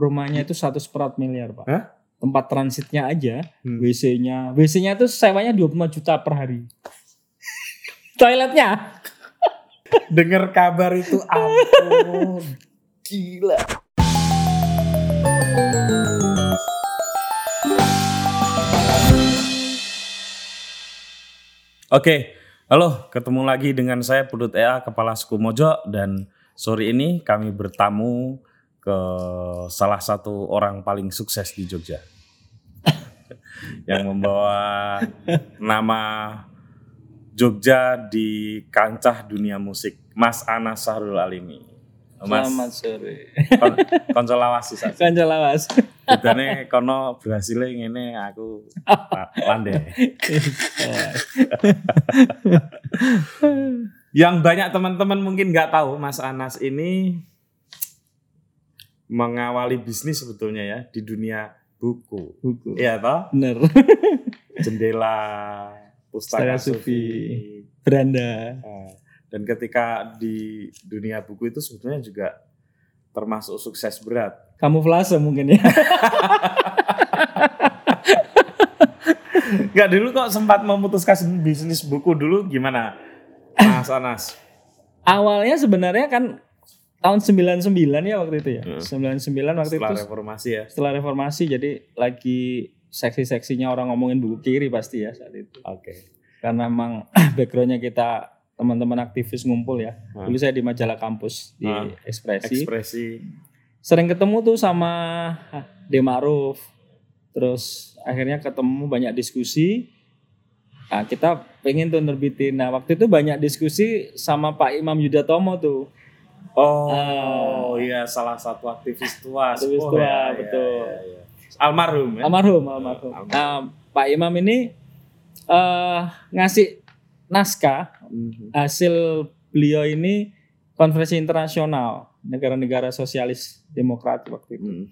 rumahnya itu satu seperat miliar pak. Hah? Tempat transitnya aja, Hmm. WC-nya, WC-nya itu sewanya 25 juta per hari. Toiletnya Dengar kabar itu ampun. Gila. Oke, halo, ketemu lagi dengan saya Pudut EA Kepala Suku Mojo dan sore ini kami bertamu ke salah satu orang paling sukses di Jogja. yang membawa nama Jogja di kancah dunia musik, Mas Anas Sahrul Alimi. Mas, Selamat sore. kon, konco lawas sih. Kanca lawas. Bedane kono berhasilnya ngene aku landai. Yang banyak teman-teman mungkin nggak tahu Mas Anas ini mengawali bisnis sebetulnya ya di dunia buku. Buku. Iya toh? Bener. Jendela Pustaka. Sufi. Beranda. Nah, Dan ketika di dunia buku itu sebetulnya juga termasuk sukses berat. Kamuflase mungkin ya. Enggak dulu kok sempat memutuskan bisnis buku dulu gimana? Mas Anas. Awalnya sebenarnya kan tahun 99 ya waktu itu ya. Hmm. 99 waktu Setelah itu reformasi ya. setelah reformasi jadi lagi seksi-seksinya orang ngomongin buku kiri pasti ya saat itu. Oke. Karena emang backgroundnya kita teman-teman aktivis ngumpul ya. Hmm. Dulu saya di majalah kampus di Hmm. Ekspresi. Ekspresi. Sering ketemu tuh sama Demaruf. Terus akhirnya ketemu banyak diskusi. Nah, kita pengen tuh nerbitin. Nah, waktu itu banyak diskusi sama Pak Imam Yudatomo tuh. Oh, iya salah satu aktivis tua. Aktivis tua, ya, ya, betul. ya, ya. Almarhum ya. Almarhum, almarhum. Almarhum. Nah, Pak Imam ini eh ngasih naskah Mhm. hasil beliau ini konferensi internasional negara-negara sosialis demokrat waktu itu. Mhm.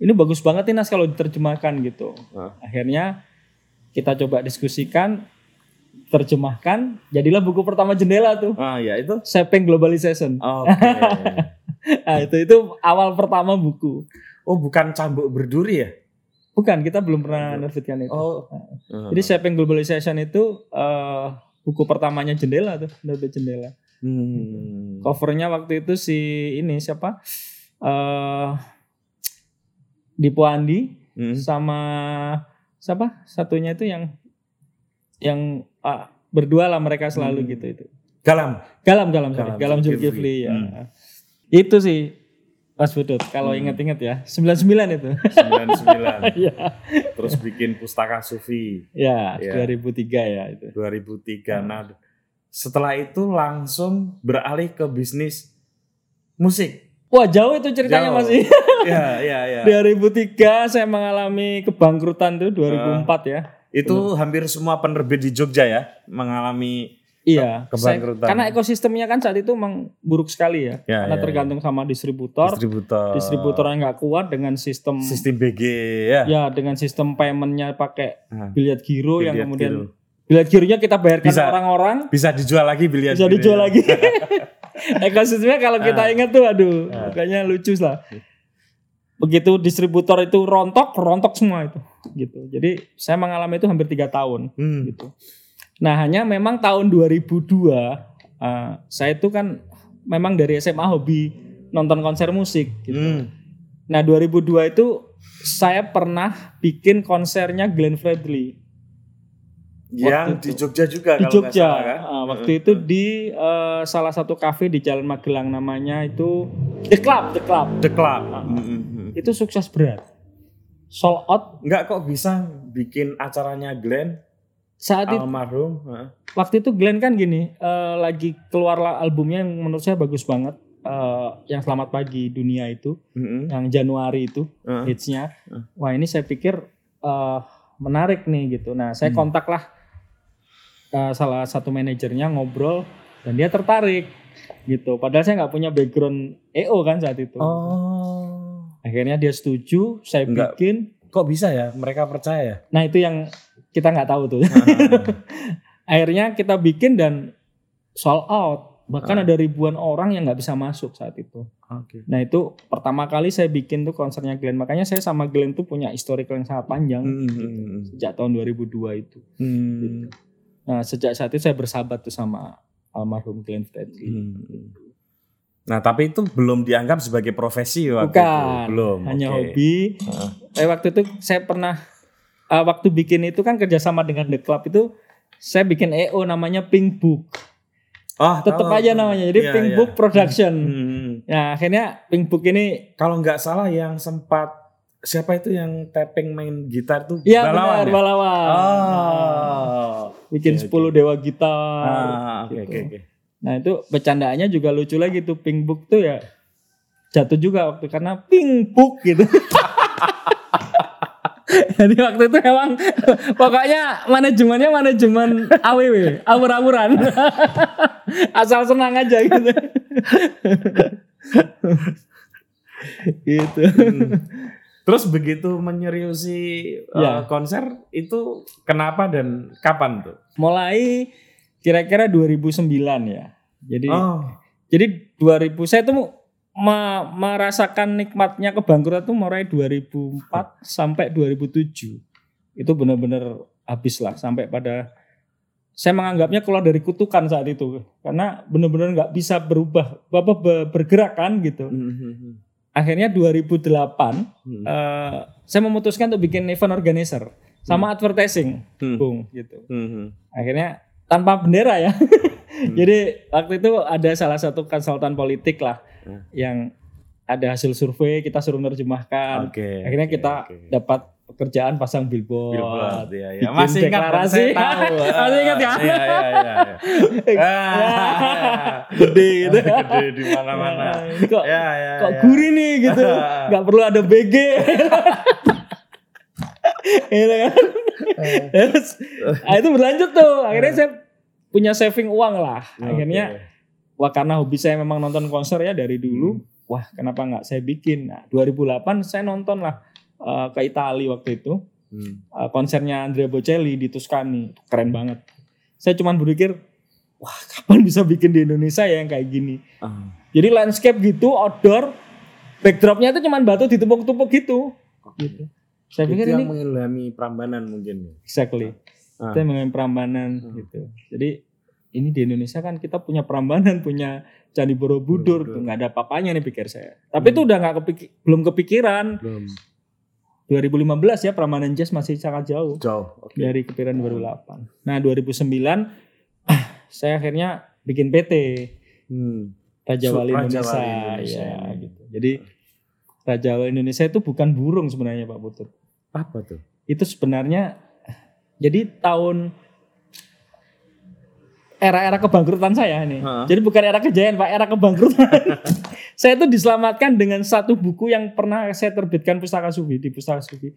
Ini bagus banget nih nas kalau diterjemahkan gitu. Ah. Akhirnya kita coba diskusikan, terjemahkan, jadilah buku pertama jendela tuh, Ah ya itu. Shaping Globalization. Oke. Nah, itu itu awal pertama buku. oh bukan cambuk berduri ya? Bukan, kita belum pernah nerbitkan itu. Oh. Jadi Shaping Globalization itu eh, buku pertamanya jendela tuh, nerbit jendela. Hmm. Covernya waktu itu si ini siapa? eh Dipo Andi Hmm. sama siapa? Satunya itu yang yang ah, berdua lah mereka selalu Hmm. gitu itu. Galam. Galam galam Galam galam, Zulkifli. Ya. Hmm. Itu sih Mas Budut kalau Hmm. inget-inget ya 99 itu. 99. Iya. Terus bikin Pustaka Sufi ya, Iya. 2003 ya itu. 2003. Nah, setelah itu langsung beralih ke bisnis musik. Wah, jauh itu ceritanya Jauh. masih. Ya, ya, ya. 2003 saya mengalami kebangkrutan tuh 2004 ya. Itu hampir semua penerbit di Jogja ya mengalami Iya, saya- karena ekosistemnya kan saat itu memang buruk sekali ya. Ya, karena ya, tergantung sama distributor. distributor. Distributor yang nggak kuat dengan sistem, sistem BG ya. ya dengan sistem paymentnya pakai Nah, biliat giro yang biliat kemudian giro. biliat gironya kita bayarkan Bisa. orang-orang bisa dijual lagi biliar bisa dijual ya. lagi. ekosistemnya kalau kita Ah. ingat tuh, aduh, Ah. makanya lucu lah. Begitu distributor itu rontok, rontok semua itu, gitu. Jadi saya mengalami itu hampir tiga tahun Hmm. gitu. Nah hanya memang tahun 2002 eh, saya itu kan memang dari SMA hobi nonton konser musik gitu. Hmm. Nah 2002 itu saya pernah bikin konsernya Glenn Fredly Yang di. Jogja juga di kalau Jogja. salah kan. Ah, waktu itu di eh, salah satu kafe di Jalan Magelang namanya itu The Club, The Club. The Club. Ah. Hmm, hmm, hmm. Itu sukses berat. Sold out Enggak kok bisa bikin acaranya Glenn saat itu almarhum. Waktu itu Glenn kan gini eh, lagi keluar albumnya yang menurut saya bagus banget eh, yang Selamat Pagi Dunia itu Hmm, yang Januari itu heeh. hitsnya Hmm. wah ini saya pikir eh, menarik nih gitu nah saya Hmm. kontak lah eh, salah satu manajernya ngobrol dan dia tertarik gitu padahal saya nggak punya background EO kan saat itu Oh. Akhirnya dia setuju saya Nggak. bikin Kok bisa ya? Mereka percaya ya? nah itu yang kita nggak tahu tuh Ah. akhirnya kita bikin dan sold out bahkan ada ribuan orang yang nggak bisa masuk saat itu. Oke. Nah itu pertama kali saya bikin tuh konsernya Glenn. Makanya saya sama Glenn tuh punya historical yang sangat panjang Hmm. sejak tahun 2002 itu. Hmm. Nah sejak saat itu saya bersahabat tuh sama almarhum Glenn Fredly. Hmm. Nah, tapi itu belum dianggap sebagai profesi waktu Bukan, itu. Belum. hanya oke. hobi. Heeh. Eh waktu itu saya pernah eh, waktu bikin itu kan kerjasama dengan The Club itu saya bikin EO namanya Pink Book. Oh, Tetap tahu. aja namanya. Jadi Iya, Pink iya. Book Production. Hmm. Nah akhirnya Pink Book ini Kalau nggak salah yang sempat siapa itu yang tapping main gitar tuh ya Balawan benar ya? Balawan. Oh. Bikin Oke, 10 dewa gitar. Ah, oke gitu. oke oke. Nah itu bercandaannya juga lucu lagi tuh Pink Book tuh ya jatuh juga waktu karena Pink Book gitu. Jadi waktu itu emang pokoknya manajemennya manajemen AWW, awur-awuran. Asal senang aja gitu. gitu. Hmm. Terus begitu menyeriusi uh, Ya. konser itu kenapa dan kapan tuh? Mulai kira-kira 2009 ya. Jadi Oh. Jadi 2000 saya tuh me- merasakan nikmatnya kebangkrutan tuh mulai 2004 sampai 2007. Itu benar-benar habis lah sampai pada saya menganggapnya keluar dari kutukan saat itu karena benar-benar nggak bisa berubah apa be- bergerak kan gitu. Hmm. Akhirnya 2008 Hmm. eh, saya memutuskan untuk bikin event organizer sama advertising, Hmm. Bung gitu Hmm. akhirnya tanpa bendera ya. Jadi waktu itu ada salah satu konsultan politik lah Hmm. yang ada hasil survei kita suruh nerjemahkan. Oke. Akhirnya oke, kita oke. dapat pekerjaan pasang billboard. Billboard, iya, iya. bikin Masih ingat deklarasi. Saya tahu. Masih ingat ya? Iya, iya, iya. Ah, Gede gitu. Gede di mana-mana. Kok Ya, ya, kok ya. gurih nih gitu. Gak perlu ada BG. gitu kan. Terus, ah, itu berlanjut tuh. Akhirnya saya punya saving uang lah. Akhirnya Oke. wah karena hobi saya memang nonton konser ya dari dulu. Wah kenapa nggak saya bikin? Nah 2008 saya nonton lah eh, ke Italia waktu itu. Hmm. Eh, konsernya Andrea Bocelli di Tuscany. Keren banget. Saya cuman berpikir, wah kapan bisa bikin di Indonesia ya yang kayak gini. Ah. Jadi landscape gitu, outdoor, backdropnya itu cuman batu ditumpuk-tumpuk gitu. gitu. Saya Itu pikir yang ini mengilhami Prambanan mungkin. exactly. Ah. Kita mengenai Prambanan Hmm. gitu. Jadi ini di Indonesia kan kita punya Prambanan, punya Candi Borobudur, Borobudur. tuh nggak ada apa-apanya nih pikir saya. Tapi Hmm. itu udah nggak kepikir, belum kepikiran. Belum 2015 ya Prambanan Jazz masih sangat jauh jauh. Oke. dari kepikiran 2008. Nah 2009 saya akhirnya bikin PT Hmm. Raja Wali Raja Indonesia, Wali Indonesia ya gitu. Jadi Raja Wali Indonesia itu bukan burung sebenarnya Pak Putut. Apa tuh? Itu sebenarnya jadi tahun era-era kebangkrutan saya nih. Jadi bukan era kejayaan Pak, era kebangkrutan. saya itu diselamatkan dengan satu buku yang pernah saya terbitkan Pustaka Sufi di Pustaka Sufi.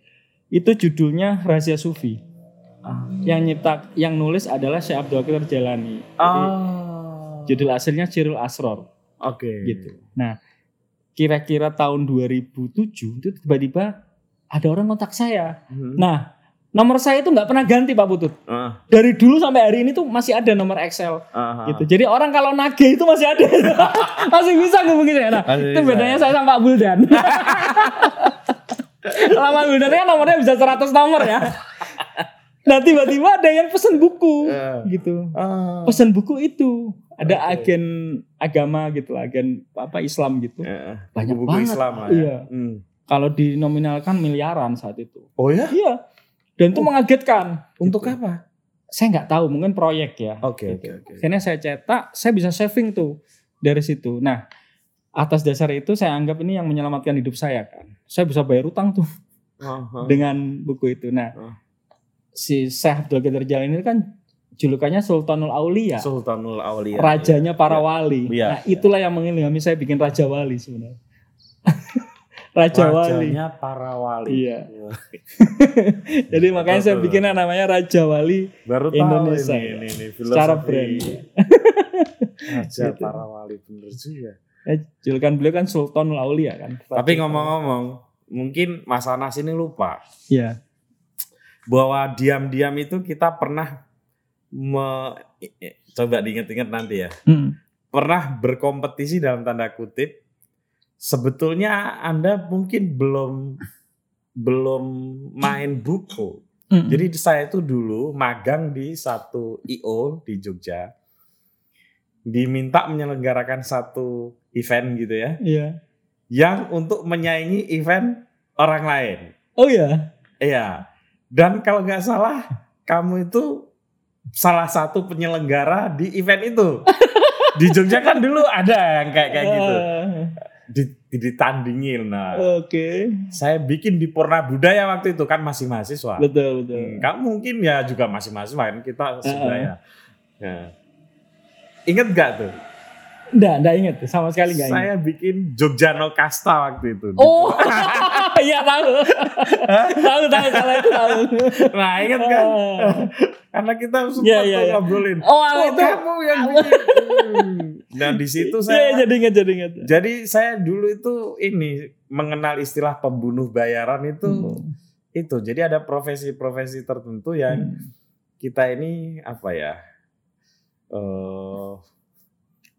Itu judulnya Rahasia Sufi. Ah. Yang nyipta yang nulis adalah Syekh Abdul Qadir Jalani. Jadi, Ah. judul aslinya Cirul Asror. Oke. gitu. Nah, kira-kira tahun 2007 itu tiba-tiba ada orang kontak saya. Hmm. Nah, nomor saya itu nggak pernah ganti Pak Putut. Ah, Dari dulu sampai hari ini tuh masih ada nomor Excel ah. gitu. Jadi orang kalau nagih itu masih ada. masih bisa ngubungin saya. Nah, Masih itu bisa. bedanya saya sama Pak Buldan. Pak Buldan kan nomornya bisa 100 nomor ya. Nah, tiba-tiba ada yang pesen buku Eh. gitu. Ah. Pesan buku itu ada Oke. agen agama gitu, agen apa Islam gitu. Eh, Banyak buku banget. Islam lah ya. Iya. Hmm. Kalau dinominalkan miliaran saat itu. Oh ya? Iya. Dan itu mengagetkan. Untuk Gitu. apa? Saya nggak tahu, mungkin proyek ya. Oke, Gitu. oke, oke. Akhirnya saya cetak, saya bisa saving tuh dari situ. Nah, atas dasar itu saya anggap ini yang menyelamatkan hidup saya kan. Saya bisa bayar utang tuh Ah, ah. dengan buku itu. Nah, Oh. si Syekh Abdul Qadir Jalani ini kan julukannya Sultanul Aulia, Sultanul Aulia. rajanya para Iya. wali. Iya. Nah, itulah yang mengilhami saya bikin Raja Wali sebenarnya. Raja Wali. Rajanya para wali. Iya. Jadi makanya saya bikin namanya Raja Wali Baru tahu Indonesia, ini, ya. ini, ini secara brand. Raja Gitu. para wali bener juga. Eh, julukan beliau kan Sultanul Aulia kan. Tapi ngomong-ngomong, mungkin Mas Anas ini lupa Iya. bahwa diam-diam itu kita pernah me, i- coba diinget-inget nanti ya. Hmm. pernah berkompetisi dalam tanda kutip. Sebetulnya Anda mungkin belum belum main buku. Mm. Jadi saya itu dulu magang di satu IO di Jogja. Diminta menyelenggarakan satu event gitu ya. Iya. Yang untuk menyaingi event orang lain. Oh ya. Iya. Dan kalau nggak salah, kamu itu salah satu penyelenggara di event itu. di Jogja kan dulu ada yang kayak kayak gitu. Di, ditandingin. Nah, Oke. saya bikin di Purna Budaya waktu itu kan masih mahasiswa. Betul betul. Hmm, kamu mungkin ya juga masih mahasiswa kan kita sebaya. Ya. Ingat gak tuh? Enggak, enggak inget sama sekali enggak inget. Saya bikin Jogja No Kasta waktu itu. Oh, iya tahu. tahu tahu kalau itu tahu. Nah ingat kan? Karena kita sempat Iya, iya, tuh iya. ngobrolin. Oh, Oh, itu. kamu yang bikin. Hmm. Nah di situ Iya, saya. jadi inget jadi inget. Jadi saya dulu itu ini mengenal istilah pembunuh bayaran itu Hmm. itu. Jadi ada profesi-profesi tertentu yang Hmm. kita ini apa ya? eh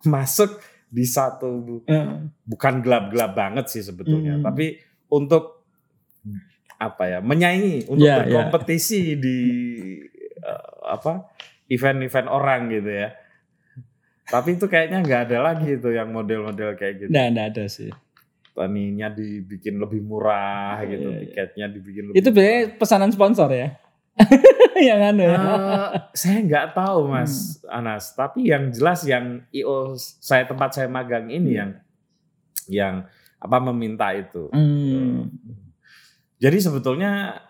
masuk di satu Hmm. bukan gelap-gelap banget sih sebetulnya, Hmm. tapi untuk apa ya menyaingi untuk Ya, ya. berkompetisi di eh, apa event-event orang gitu ya. Tapi itu kayaknya nggak ada lagi itu yang model-model kayak gitu. Enggak, enggak ada sih. Taninya dibikin lebih murah gitu, Iya, iya. tiketnya dibikin lebih. Itu biasanya pesanan sponsor ya. yang anu ya. Eh, saya nggak tahu Mas Hmm. Anas, tapi yang jelas yang IO saya tempat saya magang ini Hmm. yang yang apa meminta itu. Hmm. Jadi sebetulnya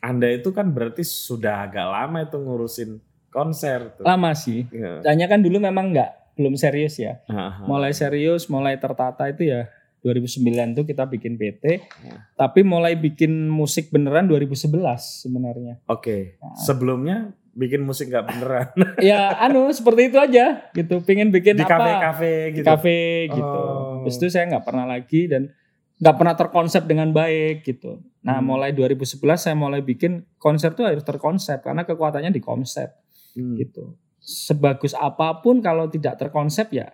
Anda itu kan berarti sudah agak lama itu ngurusin konser tuh. Lama sih. Iya. Tanya kan dulu memang enggak belum serius ya. Aha. Mulai serius, mulai tertata itu ya 2009 tuh kita bikin PT. Ya. Tapi mulai bikin musik beneran 2011 sebenarnya. Oke. Nah. Sebelumnya bikin musik nggak beneran ya anu seperti itu aja gitu. Pingin bikin di apa? kafe-kafe di gitu. kafe gitu. Oh. Habis itu saya nggak pernah lagi dan nggak pernah terkonsep dengan baik gitu. Nah Hmm. mulai 2011 saya mulai bikin konser tuh harus terkonsep karena kekuatannya di konsep Hmm. gitu. Sebagus apa pun kalau tidak terkonsep ya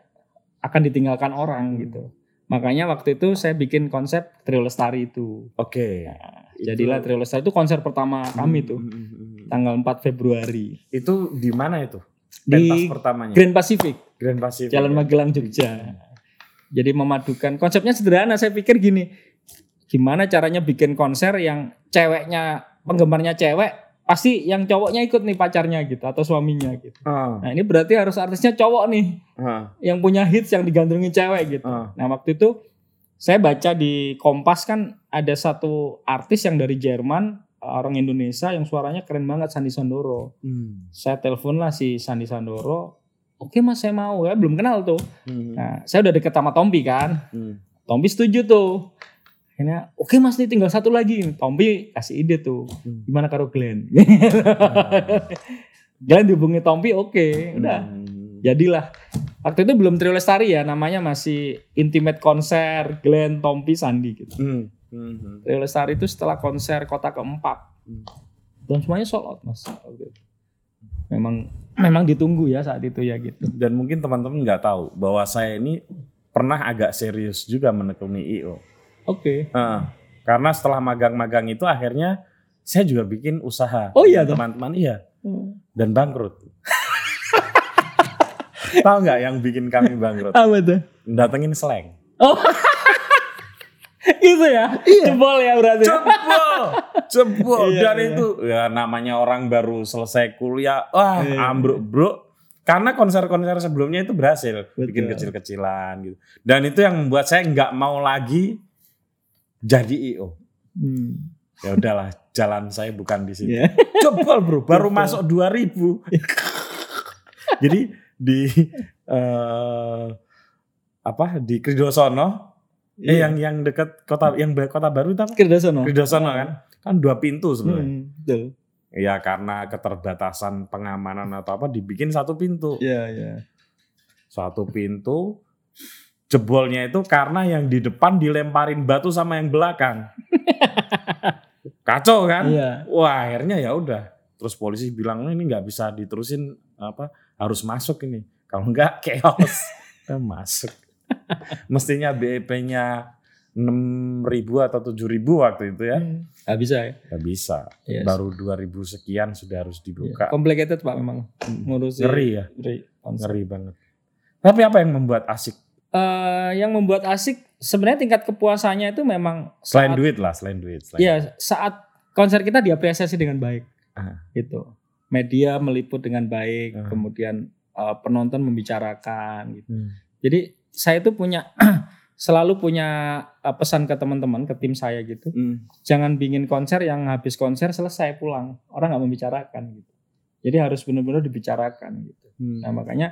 akan ditinggalkan orang Hmm. gitu. Makanya waktu itu saya bikin konsep Trio Lestari itu. Oke. Nah, Itu- jadilah Trio Lestari itu konser pertama kami tuh Hmm, hmm, hmm. tanggal 4 Februari Itu di mana itu? di Pentas pertamanya. Grand Pacific. Grand Pacific. Jalan ya? Magelang Jogja. Jadi memadukan konsepnya sederhana. Saya pikir gini, gimana caranya bikin konser yang ceweknya penggemarnya cewek, pasti yang cowoknya ikut nih pacarnya gitu atau suaminya gitu. Ah, Nah ini berarti harus artisnya cowok nih ah, yang punya hits yang digandrungin cewek gitu. ah. Nah waktu itu saya baca di Kompas kan ada satu artis yang dari Jerman orang Indonesia yang suaranya keren banget Sandi Sandoro. Hmm. Saya telepon lah si Sandi Sandoro. Oke mas saya mau ya belum kenal tuh. Hmm. Nah, saya udah deket sama Tompi kan. Hmm. Tompi setuju tuh. Akhirnya, oke mas nih tinggal satu lagi. Tompi kasih ide tuh. Hmm. Gimana karo Glenn? Glenn dihubungi Tompi, oke. Udah, Hmm. jadilah. Waktu itu belum Trio Lestari ya, namanya masih Intimate Konser, Glenn, Tompi, Sandi gitu. Hmm. Hmm. Trio Lestari itu setelah konser kota keempat. Hmm. Dan semuanya sold out mas. Memang memang ditunggu ya saat itu ya gitu. Dan mungkin teman-teman nggak tahu bahwa saya ini pernah agak serius juga menekuni IO. Oke. Nah, karena setelah magang-magang itu akhirnya saya juga bikin usaha. Oh iya? Teman-teman iya Hmm. dan bangkrut. tahu nggak yang bikin kami bangkrut? Apa tuh? Datengin slang. Oh. gitu ya? Jebol ya berarti. Jebol, jebol. Iya, Dan iya. itu ya namanya orang baru selesai kuliah, wah Iya. ambruk bro. Karena konser-konser sebelumnya itu berhasil Betul. bikin kecil-kecilan gitu. Dan itu yang membuat saya nggak mau lagi jadi IO. Hmm. Ya udahlah, jalan saya bukan di situ. Ya. Jebol bro, baru Betul. masuk 2000. Jadi di eh, apa di Kridosono, eh, yang yang dekat kota yang kota baru itu apa? Kerdasono. Kridosono kan? Kan dua pintu sebenarnya. Hmm, betul. Ya karena keterbatasan pengamanan atau apa dibikin satu pintu. Iya, iya. Satu pintu jebolnya itu karena yang di depan dilemparin batu sama yang belakang. Kacau kan? Iya. Wah akhirnya ya udah. Terus polisi bilang "Oh, ini nggak bisa diterusin apa harus masuk ini. Kalau enggak chaos. Masuk. Mestinya BEP-nya 6.000 atau 7.000 waktu itu ya. Nggak bisa ya. Nggak bisa. Yes. Baru 2.000 sekian sudah harus dibuka. Complicated pak memang ngurusin. Ngeri ya. Ngeri. Ngeri banget. Tapi apa yang membuat asik? Eh, yang membuat asik sebenarnya tingkat kepuasannya itu memang Selain saat- duit lah, selain duit. Selain Iya, saat konser kita diapresiasi dengan baik. Ah. Gitu. Media meliput dengan baik, Ah. kemudian eh, penonton membicarakan gitu. Hmm. Jadi saya itu punya selalu punya eh, pesan ke teman-teman, ke tim saya gitu. Hmm. Jangan bikin konser yang habis konser selesai pulang. Orang nggak membicarakan gitu. Jadi harus benar-benar dibicarakan gitu. Hmm. Nah, makanya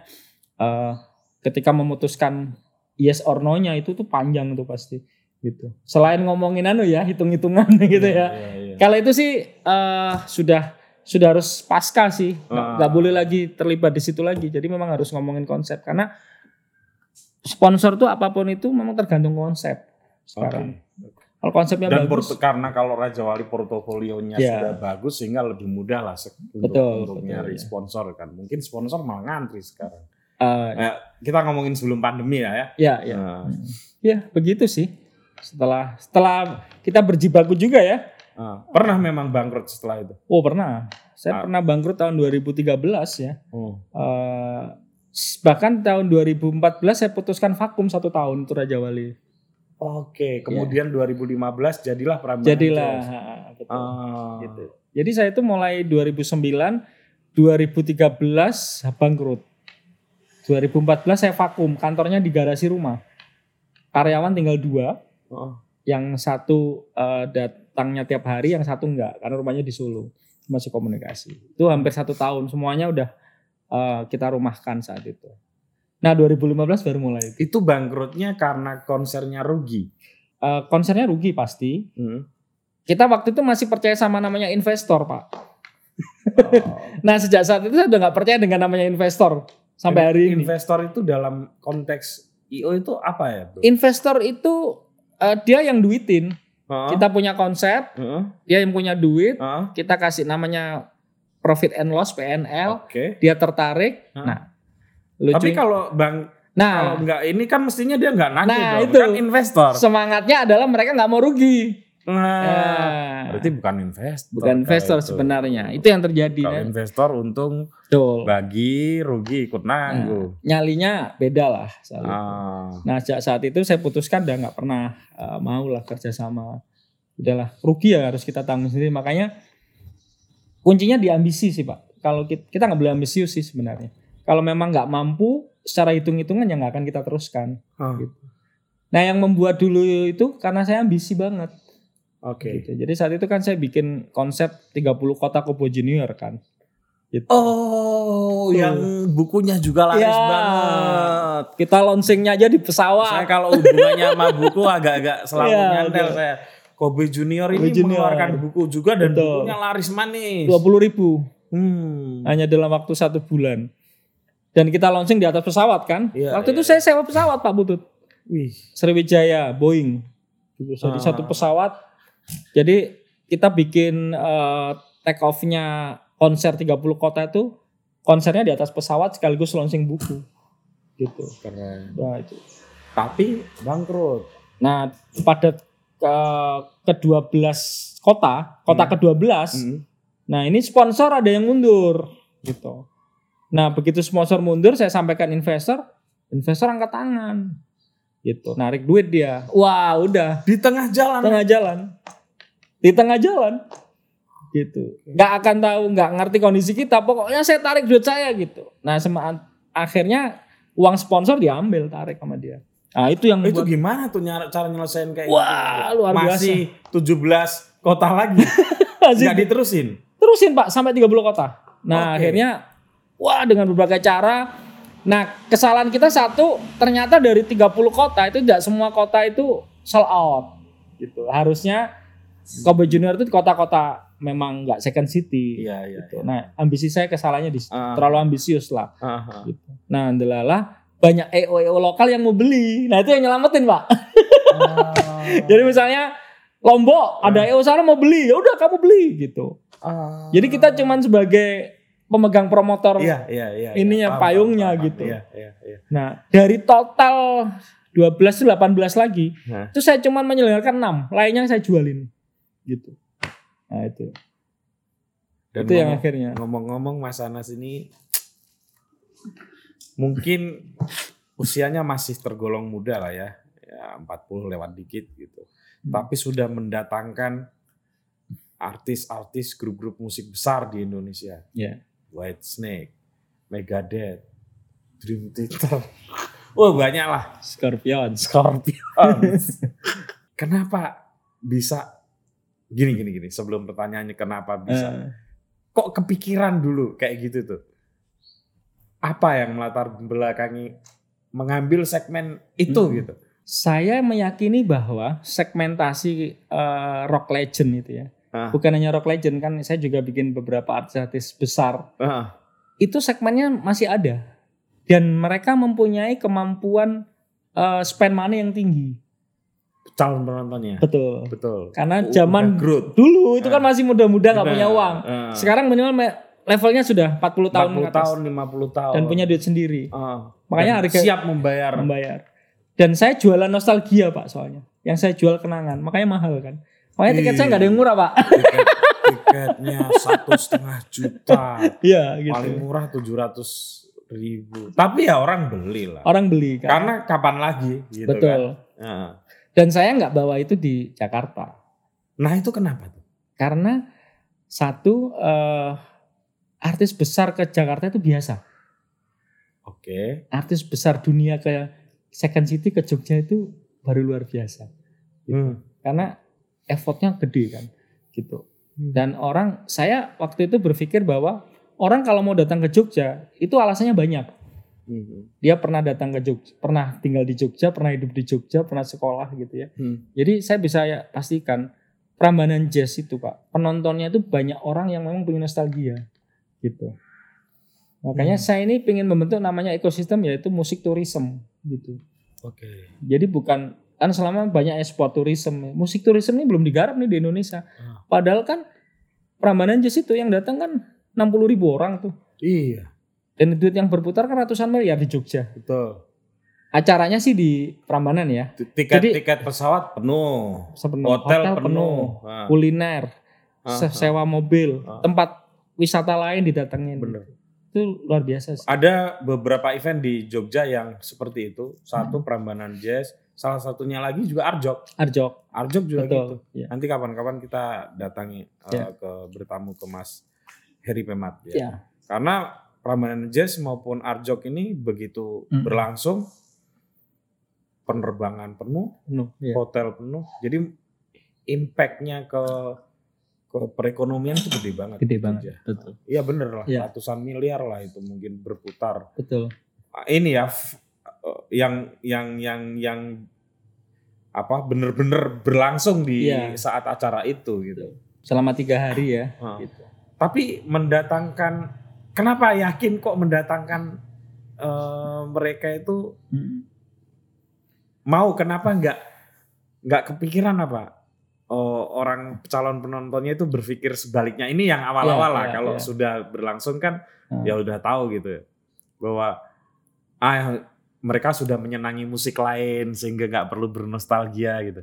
eh, ketika memutuskan yes or no-nya itu tuh panjang tuh pasti gitu. Selain ngomongin anu ya, hitung-hitungan gitu ya. Iya, iya. Kalau itu sih eh, sudah sudah harus pasca sih, nggak nggak boleh lagi terlibat di situ lagi. Jadi memang harus ngomongin konsep karena sponsor tuh apa pun itu memang tergantung konsep sekarang. Oke. Kalau konsepnya Dan bagus, porto- karena kalau Raja Wali portofolionya Iya. sudah bagus sehingga lebih mudah lah se- untuk, Betul, untuk betul, nyari iya. sponsor kan. Mungkin sponsor malah ngantri sekarang. Eh, kita ngomongin sebelum pandemi ya ya. ya ya Nah, ya begitu sih. Setelah setelah kita berjibaku juga ya. ah, pernah memang bangkrut setelah itu. Oh pernah, saya Ah. pernah bangkrut tahun 2013 ya. Oh. Eh, bahkan tahun 2014 saya putuskan vakum satu tahun itu Raja Wali. Oke, kemudian 2015 jadilah Prambanan Iya. Jadilah, ha, betul. Ah. Gitu. Jadi saya itu mulai 2009, 2013 bangkrut. 2014 saya vakum, kantornya di garasi rumah. Karyawan tinggal dua, Oh. yang satu eh, datangnya tiap hari, yang satu enggak, karena rumahnya di Solo, masih komunikasi. Itu hampir satu tahun, semuanya udah eh, kita rumahkan saat itu. Nah 2015 baru mulai. Itu bangkrutnya karena konsernya rugi. Eh, konsernya rugi pasti. Hmm. Kita waktu itu masih percaya sama namanya investor pak. Oh. Nah sejak saat itu saya udah nggak percaya dengan namanya investor sampai hari ini. Investor itu dalam konteks IO itu apa ya? Bro? Investor itu eh, dia yang duitin. Heeh. Kita punya konsep, Heeh. dia yang punya duit. Heeh. Kita kasih namanya profit and loss PNL. Oke. Dia tertarik. Hah? Nah, lucu. Tapi kalau bang kalau nah, nggak ini kan mestinya dia nggak nagih Nah, dong. itu. kan investor. semangatnya adalah mereka nggak mau rugi. Nah, Nah, berarti bukan investor. bukan investor itu. sebenarnya. Itu yang terjadi. Kalau kan? investor untung Betul. bagi rugi ikut nanggung. Nyalinya beda lah. Ah. Nah sejak saat itu saya putuskan udah nggak pernah uh, mau lah kerja sama. Udahlah rugi ya harus kita tanggung sendiri. Makanya kuncinya di ambisi sih pak. Kalau kita kita nggak boleh ambisius sih sebenarnya. Kalau memang nggak mampu secara hitung-hitungan ya nggak akan kita teruskan. Ah. Gitu. Nah yang membuat dulu itu karena saya ambisi banget. Oke. Gitu. Jadi saat itu kan saya bikin konsep 30 kota Kobo Junior kan. Gitu. Oh, Tuh. yang bukunya juga laris Ya. banget. Kita launchingnya aja di pesawat. Saya kalau hubungannya sama buku agak-agak selalu Iya, nyantel betul. saya. Kobe Junior ini Kobe Junior. mengeluarkan buku juga dan Betul. bukunya laris manis. 20 ribu. Hmm. hanya dalam waktu satu bulan. Dan kita launching di atas pesawat kan. Iya, waktu iya, itu saya sewa pesawat Pak Butut. Wih. Sriwijaya, Boeing. Jadi Ah. satu pesawat. Jadi kita bikin eh, take off-nya konser 30 kota itu konsernya di atas pesawat sekaligus launching buku. Gitu. Keren. Nah, itu. Tapi bangkrut. Nah, pada ke ke-12 kota, kota Hmm. ke-12 Hmm. Nah ini sponsor ada yang mundur gitu. Nah begitu sponsor mundur saya sampaikan investor, investor angkat tangan gitu, narik duit dia. Wah udah Di tengah jalan. tengah jalan, di tengah jalan gitu. Nggak akan tahu, nggak ngerti kondisi kita. Pokoknya saya tarik duit saya gitu. Nah sema- akhirnya uang sponsor diambil tarik sama dia. Nah itu yang itu membuat gimana tuh nyara- cara nyelesain kayak Wah, gitu? luar biasa. Masih 17 kota lagi. Masih Nggak diterusin. terusin pak sampai 30 kota. Nah Oke. akhirnya wah dengan berbagai cara. Nah kesalahan kita satu ternyata dari 30 kota itu tidak semua kota itu sold out gitu. Harusnya Kobe Junior itu di kota-kota memang nggak second city. Iya, iya. Gitu. Nah ambisi saya kesalahannya di. Ah. terlalu ambisius lah. Aha. Gitu. Nah ndelalah banyak EO EO lokal yang mau beli. Nah itu yang nyelamatin pak. Jadi misalnya Lombok ada EO sana mau beli, ya udah kamu beli gitu. Ah. Jadi kita cuman sebagai pemegang promotor. Iya, iya, iya. Ininya, Paham, payungnya paham, gitu. Iya, iya, iya. Nah, dari total 12 itu 18 lagi. Nah. Itu saya cuma menyelenggarakan 6, lainnya saya jualin. Gitu. Nah, itu. Dan itu yang ngomong- akhirnya. Ngomong-ngomong Mas Anas ini mungkin usianya masih tergolong muda lah ya. Ya 40 lewat dikit gitu. Hmm. Tapi sudah mendatangkan artis-artis grup-grup musik besar di Indonesia. Ya. White Snake, Megadeth, Dream Theater. Wah banyak lah. Scorpions. Scorpions. kenapa bisa gini gini gini sebelum pertanyaannya kenapa bisa Eh, kok kepikiran dulu kayak gitu tuh apa yang melatar belakangi mengambil segmen itu Hmm. gitu saya meyakini bahwa segmentasi eh, rock legend itu ya. Ah. Bukan hanya rock legend kan saya juga bikin beberapa artis-artis besar. Ah, Itu segmennya masih ada. Dan mereka mempunyai kemampuan eh, spend money yang tinggi. calon penontonnya Betul. betul Karena Udah zaman growth dulu itu kan Ah. masih muda-muda nggak punya uang. Ah. Sekarang minimal levelnya sudah 40 tahun 40 ke atas tahun 50 tahun dan punya duit sendiri. Ah. Makanya harga- siap membayar membayar. Dan saya jualan nostalgia pak soalnya. Yang saya jual kenangan, makanya mahal kan. Makanya tiket saya nggak ada yang murah pak. Tiket- tiketnya satu setengah juta Iya gitu. paling murah 700 ribu tapi ya orang beli lah Orang beli kan. karena kapan lagi gitu Betul. kan Ah. Dan saya nggak bawa itu di Jakarta. nah itu kenapa tuh Karena satu eh, artis besar ke Jakarta itu biasa. oke Artis besar dunia ke Second City ke Jogja itu baru luar biasa. Hmm. Karena effortnya gede kan gitu. Hmm. Dan orang saya waktu itu berpikir bahwa orang kalau mau datang ke Jogja itu alasannya banyak. Hmm. Dia pernah datang ke Jogja, pernah tinggal di Jogja, pernah hidup di Jogja, pernah sekolah gitu ya. Hmm. Jadi saya bisa ya pastikan Prambanan Jazz itu Pak, penontonnya itu banyak orang yang memang punya nostalgia gitu. Makanya Hmm. saya ini ingin membentuk namanya ekosistem yaitu musik tourism gitu. oke Jadi bukan kan selama banyak sport tourism, musik tourism ini belum digarap nih di Indonesia. Ah. Padahal kan Prambanan Jazz itu yang datang kan 60 ribu orang tuh. iya Dan duit yang berputar kan ratusan miliar di Jogja. betul Acaranya sih di Prambanan ya. tiket Jadi- tiket pesawat penuh Sepenuh hotel, penuh, Ah. kuliner, Ah, se- ah. sewa mobil, Ah. tempat wisata lain didatengin. bener Itu luar biasa sih. ada beberapa event di Jogja yang seperti itu satu Prambanan Jazz salah satunya lagi juga Arjok Arjok, Arjok juga gitu betul. Ya. nanti kapan-kapan kita datangi uh, Ya. ke bertamu ke Mas Heri Pemat ya. Ya. Karena Prambanan Jazz maupun Arjok ini begitu Mm. berlangsung penerbangan penuh, Penuh. Ya. hotel penuh. Jadi impactnya ke ke perekonomian itu gede banget. Gede banget. Jogja. Betul. Iya bener lah, Iya. ratusan miliar lah itu mungkin berputar. Betul. Ini ya yang yang yang yang apa bener-bener berlangsung di Iya. saat acara itu gitu. Selama tiga hari ya. Ah. Gitu. Tapi mendatangkan kenapa yakin kok mendatangkan eh, mereka itu Mm. mau kenapa nggak nggak kepikiran apa oh, orang calon penontonnya itu berpikir sebaliknya ini yang awal-awal Iya, lah iya, kalau iya. sudah berlangsung kan Hmm. ya udah tahu gitu ya. bahwa ah mereka sudah menyenangi musik lain sehingga nggak perlu bernostalgia gitu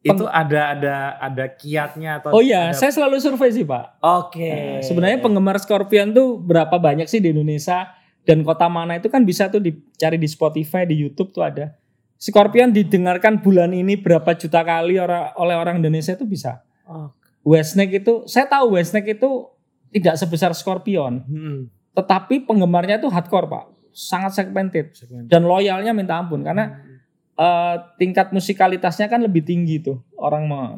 itu ada ada ada kiatnya atau Oh iya, ada- saya selalu survei sih Pak. oke Nah, sebenarnya penggemar Scorpion tuh berapa banyak sih di Indonesia dan kota mana itu kan bisa tuh dicari di Spotify, di YouTube tuh ada. Scorpion didengarkan bulan ini berapa juta kali orang oleh orang Indonesia itu bisa. Oh, Westneck itu, saya tahu Westneck itu tidak sebesar Scorpion, hmm. tetapi penggemarnya itu hardcore Pak, sangat segmented dan loyalnya minta ampun karena eh, tingkat musikalitasnya kan lebih tinggi tuh orang mau.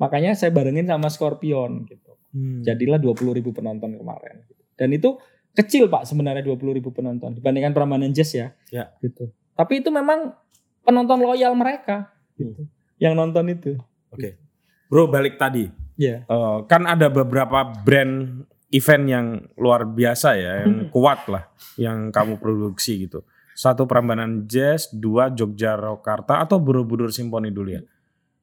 Makanya saya barengin sama Scorpion gitu. Hmm. Jadilah 20 ribu penonton kemarin. Dan itu kecil Pak sebenarnya 20 ribu penonton dibandingkan Prambanan Jazz ya. Ya. Gitu. Tapi itu memang penonton loyal mereka gitu. Yang nonton itu. bro balik tadi Ya. Eh, kan ada beberapa brand event yang luar biasa ya, yang kuat lah, yang kamu produksi gitu. Satu Prambanan Jazz, dua Jogja Rokarta atau Borobudur Simponi dulu ya?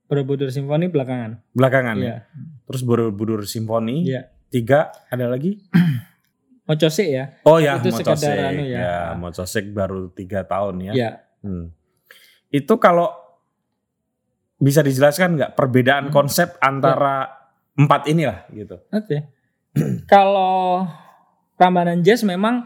Borobudur Simfoni belakangan. Belakangan ya. Iya. Terus Borobudur Simponi, Iya. tiga ada lagi? Mocosik ya. Oh ya, Itu Mocosik. sekadar anu ya. ya. Mocosik baru tiga tahun ya. Ya. Hmm. Itu kalau bisa dijelaskan nggak perbedaan Hmm. konsep antara empat inilah gitu. Oke. Kalau Prambanan Jazz memang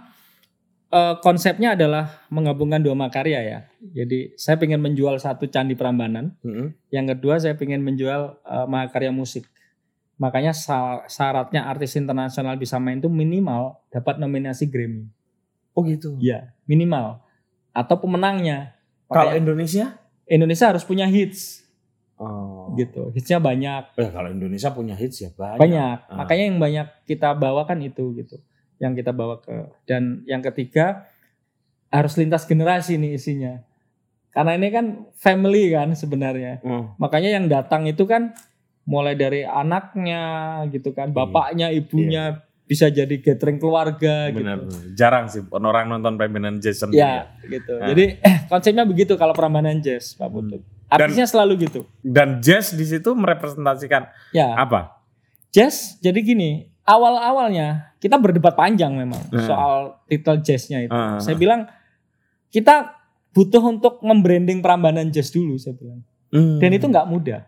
eh, konsepnya adalah menggabungkan dua makarya ya. Jadi saya ingin menjual satu candi Prambanan, Mm-mm. yang kedua saya ingin menjual eh, mahakarya musik. Makanya syaratnya artis internasional bisa main itu minimal dapat nominasi Grammy. Oh gitu. Iya, minimal. Atau pemenangnya. Kalau Indonesia? Indonesia harus punya hits Oh. gitu. Hitsnya banyak. Eh, kalau Indonesia punya hits ya banyak. banyak Ah. makanya yang banyak kita bawa kan itu gitu yang kita bawa ke dan yang ketiga harus lintas generasi nih isinya karena ini kan family kan sebenarnya Hmm. makanya yang datang itu kan mulai dari anaknya gitu kan Iya. bapaknya ibunya bisa jadi gathering keluarga Benar. gitu Jarang sih orang nonton Pembenan Jason. ya gitu Ah. jadi eh, konsepnya begitu kalau Prambanan Jazz Pak Putut artisnya selalu gitu Dan jazz di situ merepresentasikan ya apa? Jazz jadi gini, awal-awalnya kita berdebat panjang memang Hmm. soal titel jazznya itu. Hmm. Saya bilang kita butuh untuk membranding Prambanan Jazz dulu saya bilang. Hmm. Dan itu nggak mudah.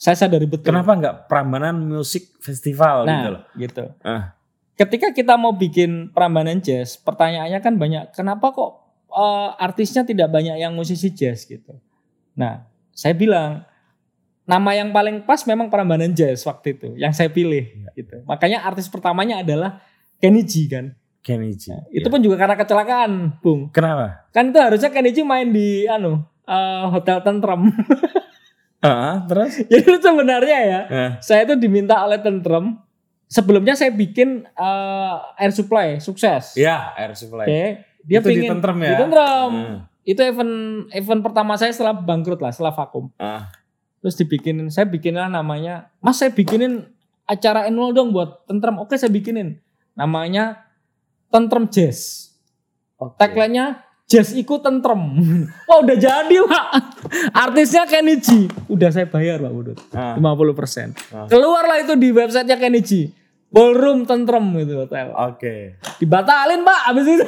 Saya sadari betul. Kenapa nggak Prambanan Music Festival gitu loh? Nah, gitu. Ah. Ketika kita mau bikin Prambanan Jazz, pertanyaannya kan banyak. Kenapa kok eh, artisnya tidak banyak yang musisi jazz gitu? Nah, saya bilang nama yang paling pas memang Prambanan Jazz waktu itu yang saya pilih Iya. gitu. Makanya artis pertamanya adalah G kan. Kenny G. Itu Iya. pun juga karena kecelakaan, Bung. Kenapa? Kan itu harusnya G main di anu eh, Hotel Tentrem. Ah, terus? Jadi itu sebenarnya ya, Eh, saya itu diminta oleh Tentrem. Sebelumnya saya bikin eh, air supply sukses. ya, Air Supply. Oke, dia Itu di pingin Tentrem ya? Di Tentrem. Hmm. Itu event event pertama saya setelah bangkrut lah, setelah vakum. Ah. Terus dibikinin, saya bikinin namanya, Mas saya bikinin acara annual dong buat Tentrem. Oke, saya bikinin. Namanya Tentrem Jazz. Oke. Tagline-nya Jazz ikut tentrem. Wah udah jadi pak. Artisnya Kenny G. Udah saya bayar pak Budut. Ah. 50%. Ah. Keluarlah itu di websitenya Kenny G. Ballroom tentrem gitu hotel. Oke. Dibatalin pak abis itu.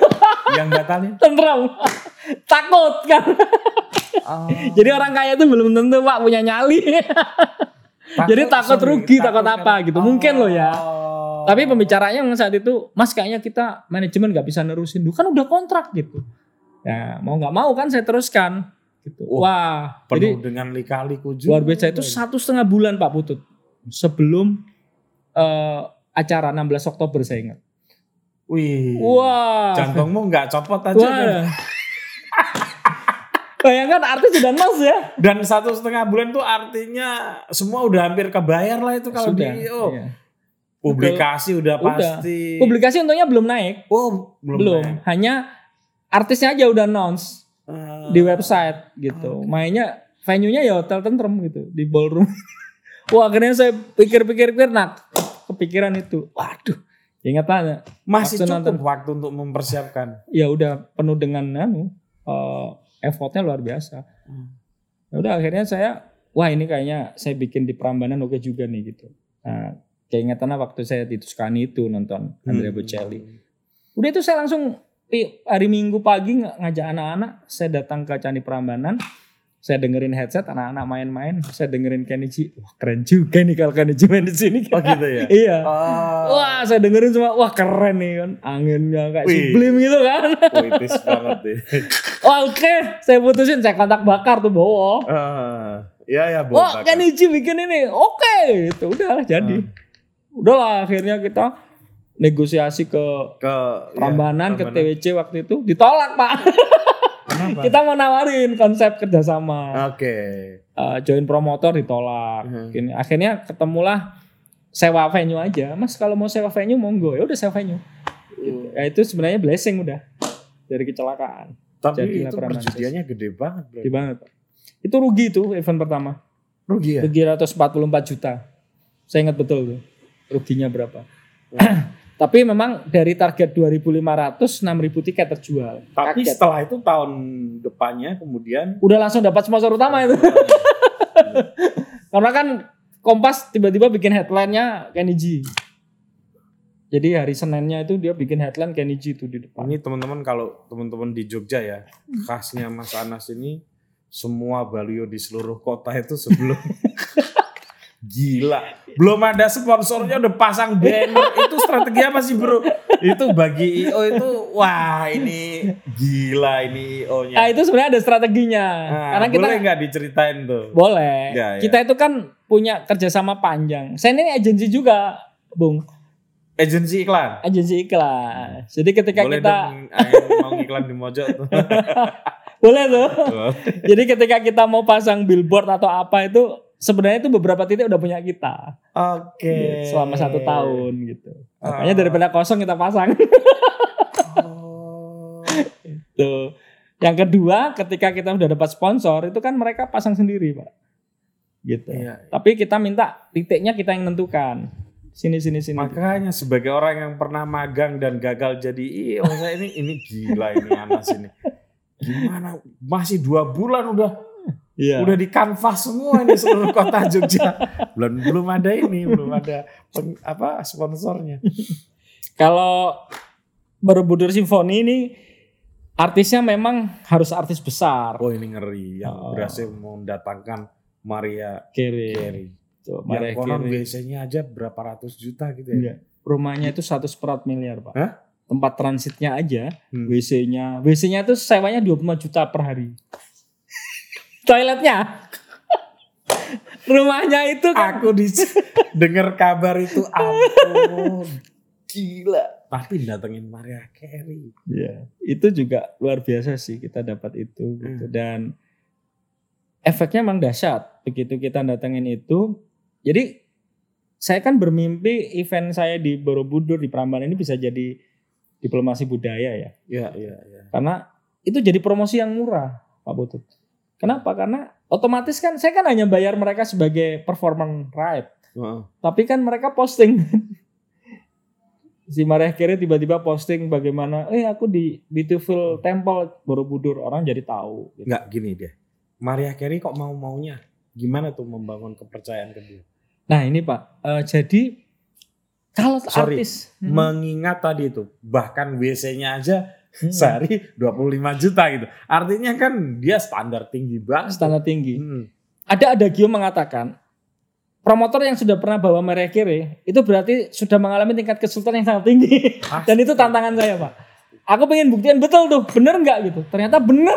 Yang batalin? tentrem. Takut kan. Oh. Jadi orang kaya itu belum tentu pak punya nyali. Jadi takut rugi, takut apa gitu. Mungkin loh ya. Oh. Tapi pembicaranya yang saat itu, Mas kayaknya kita manajemen nggak bisa nerusin. Duh kan udah kontrak gitu. Ya mau nggak mau kan saya teruskan. Gitu. Oh, Wah, penuh jadi dengan lika-liku juga. luar biasa itu satu setengah bulan Pak Putut sebelum eh, acara 16 Oktober saya ingat. Wih. Wah, Jantungmu nggak copot aja. kan? Bayangkan artis sudah nos ya. Dan satu setengah bulan tuh artinya semua udah hampir kebayar lah itu kalau Sudah. di oh, iya. publikasi udah Udah. pasti. Publikasi untungnya belum naik, Oh, belum. belum. naik. Hanya artisnya aja udah announce. Ah. di website gitu. Mainnya venue-nya ya hotel tentrem gitu di ballroom. Wah akhirnya saya pikir-pikir-pikir nah kepikiran itu. Waduh, ingat aja. masih waktu cukup nonton. waktu untuk mempersiapkan. Ya udah penuh dengan anu eh, effortnya luar biasa. Hmm. Ya udah akhirnya saya wah ini kayaknya saya bikin di Prambanan oke juga nih gitu. Nah, keingetannya waktu saya di Tuscany itu nonton Andrea Hmm. Bocelli. Udah itu saya langsung hari Minggu pagi ng- ngajak anak-anak, saya datang ke Candi Prambanan, saya dengerin headset anak-anak main-main, saya dengerin G. Wah keren juga nih kalau G main di sini. Oh gitu ya. iya. Oh. Wah saya dengerin semua, wah keren nih kan, anginnya kayak Wih. sublim gitu kan. Puitis banget deh. Wah oke, saya putusin, saya kontak bakar tuh bawa. Ah, ya ya Bu. Wah G bikin ini, oke, itu udah jadi. Udahlah akhirnya kita negosiasi ke ke Prambanan ke ya, Prambanan. TWC waktu itu ditolak pak. Kenapa? Kita mau nawarin konsep kerjasama. Oke. Eh, join promotor ditolak. Gini, Akhirnya ketemulah sewa venue aja. Mas kalau mau sewa venue monggo ya udah sewa venue. Gitu. Ya itu sebenarnya blessing udah dari kecelakaan. Tapi Jadilah itu perjudiannya gede banget, Bro. Di banget. Itu rugi tuh event pertama. Rugi ya? Rugi 144 juta. Saya ingat betul tuh. Ruginya berapa. Tapi memang dari target 2.500 6.000 tiket terjual. Tapi Kaget. setelah itu tahun depannya kemudian udah langsung dapat sponsor utama itu. Karena kan Kompas tiba-tiba bikin headline-nya Kenny G. Jadi hari Seninnya itu dia bikin headline Kenny G itu di depan. Ini teman-teman kalau teman-teman di Jogja ya, khasnya Mas Anas ini semua baliho di seluruh kota itu sebelum gila. Belum ada sponsornya udah pasang banner. itu strategi apa sih, Bro? Itu bagi IO itu wah ini gila ini IO-nya. Nah, itu sebenarnya ada strateginya. Nah, Karena kita boleh nggak diceritain tuh? boleh. Ya, ya. Kita itu kan punya kerjasama panjang. Saya ini agensi juga, Bung. Agensi iklan. Agensi iklan. Jadi ketika boleh kita dong mau iklan di Mojok tuh. boleh tuh. Jadi ketika kita mau pasang billboard atau apa itu sebenarnya itu beberapa titik udah punya kita. Oke. Selama satu tahun gitu. Ah. Makanya daripada kosong kita pasang. Oh. Tuh. Yang kedua, ketika kita udah dapat sponsor, itu kan mereka pasang sendiri, Pak. Gitu. Iya. Tapi kita minta titiknya kita yang nentukan. Sini sini sini. Makanya sebagai orang yang pernah magang dan gagal jadi IO saya ini ini gila ini Anas ini. Gimana masih dua bulan udah Iya. udah di kanvas semua ini seluruh kota Jogja. Belum belum ada ini, belum ada peng- apa sponsornya. Kalau Borobudur Simfoni ini artisnya memang harus artis besar. Oh ini ngeri yang Oh. berhasil mendatangkan Maria Kiri. Carey. Tuh, Yang Maria konon Carey. WC-nya aja berapa ratus juta gitu ya. Iya. Rumahnya itu satu seperat miliar, Pak. Hah? Tempat transitnya aja, Hmm. WC-nya, WC-nya itu sewanya 25 juta per hari. Toiletnya. Rumahnya itu kan Aku di dengar kabar itu ampun gila. Tapi datengin Maria Carey. Iya, itu juga luar biasa sih kita dapat itu gitu. Hmm. dan efeknya emang dahsyat begitu kita datengin itu. Jadi saya kan bermimpi event saya di Borobudur di Prambanan ini bisa jadi diplomasi budaya ya. Iya, iya, iya. Karena itu jadi promosi yang murah, Pak Butut. Kenapa? Karena otomatis kan saya kan hanya bayar mereka sebagai performance right. Heeh. Tapi kan mereka posting. si Maria Carey tiba-tiba posting bagaimana, eh aku di Beautiful Temple Borobudur. Orang jadi tahu. gitu. Enggak gini deh. Maria Carey kok mau-maunya? Gimana tuh membangun kepercayaan ke dia? Nah ini Pak, eh, jadi kalau Sorry, artis Hmm. Mengingat tadi itu, bahkan WC-nya aja Hmm. sehari 25 juta gitu. Artinya kan dia standar tinggi banget. standar tinggi. Hmm. Ada adagio mengatakan promotor yang sudah pernah bawa Carey itu berarti sudah mengalami tingkat kesulitan yang sangat tinggi. Dan itu tantangan saya Pak. Aku pengen buktian betul tuh, bener nggak gitu? Ternyata bener.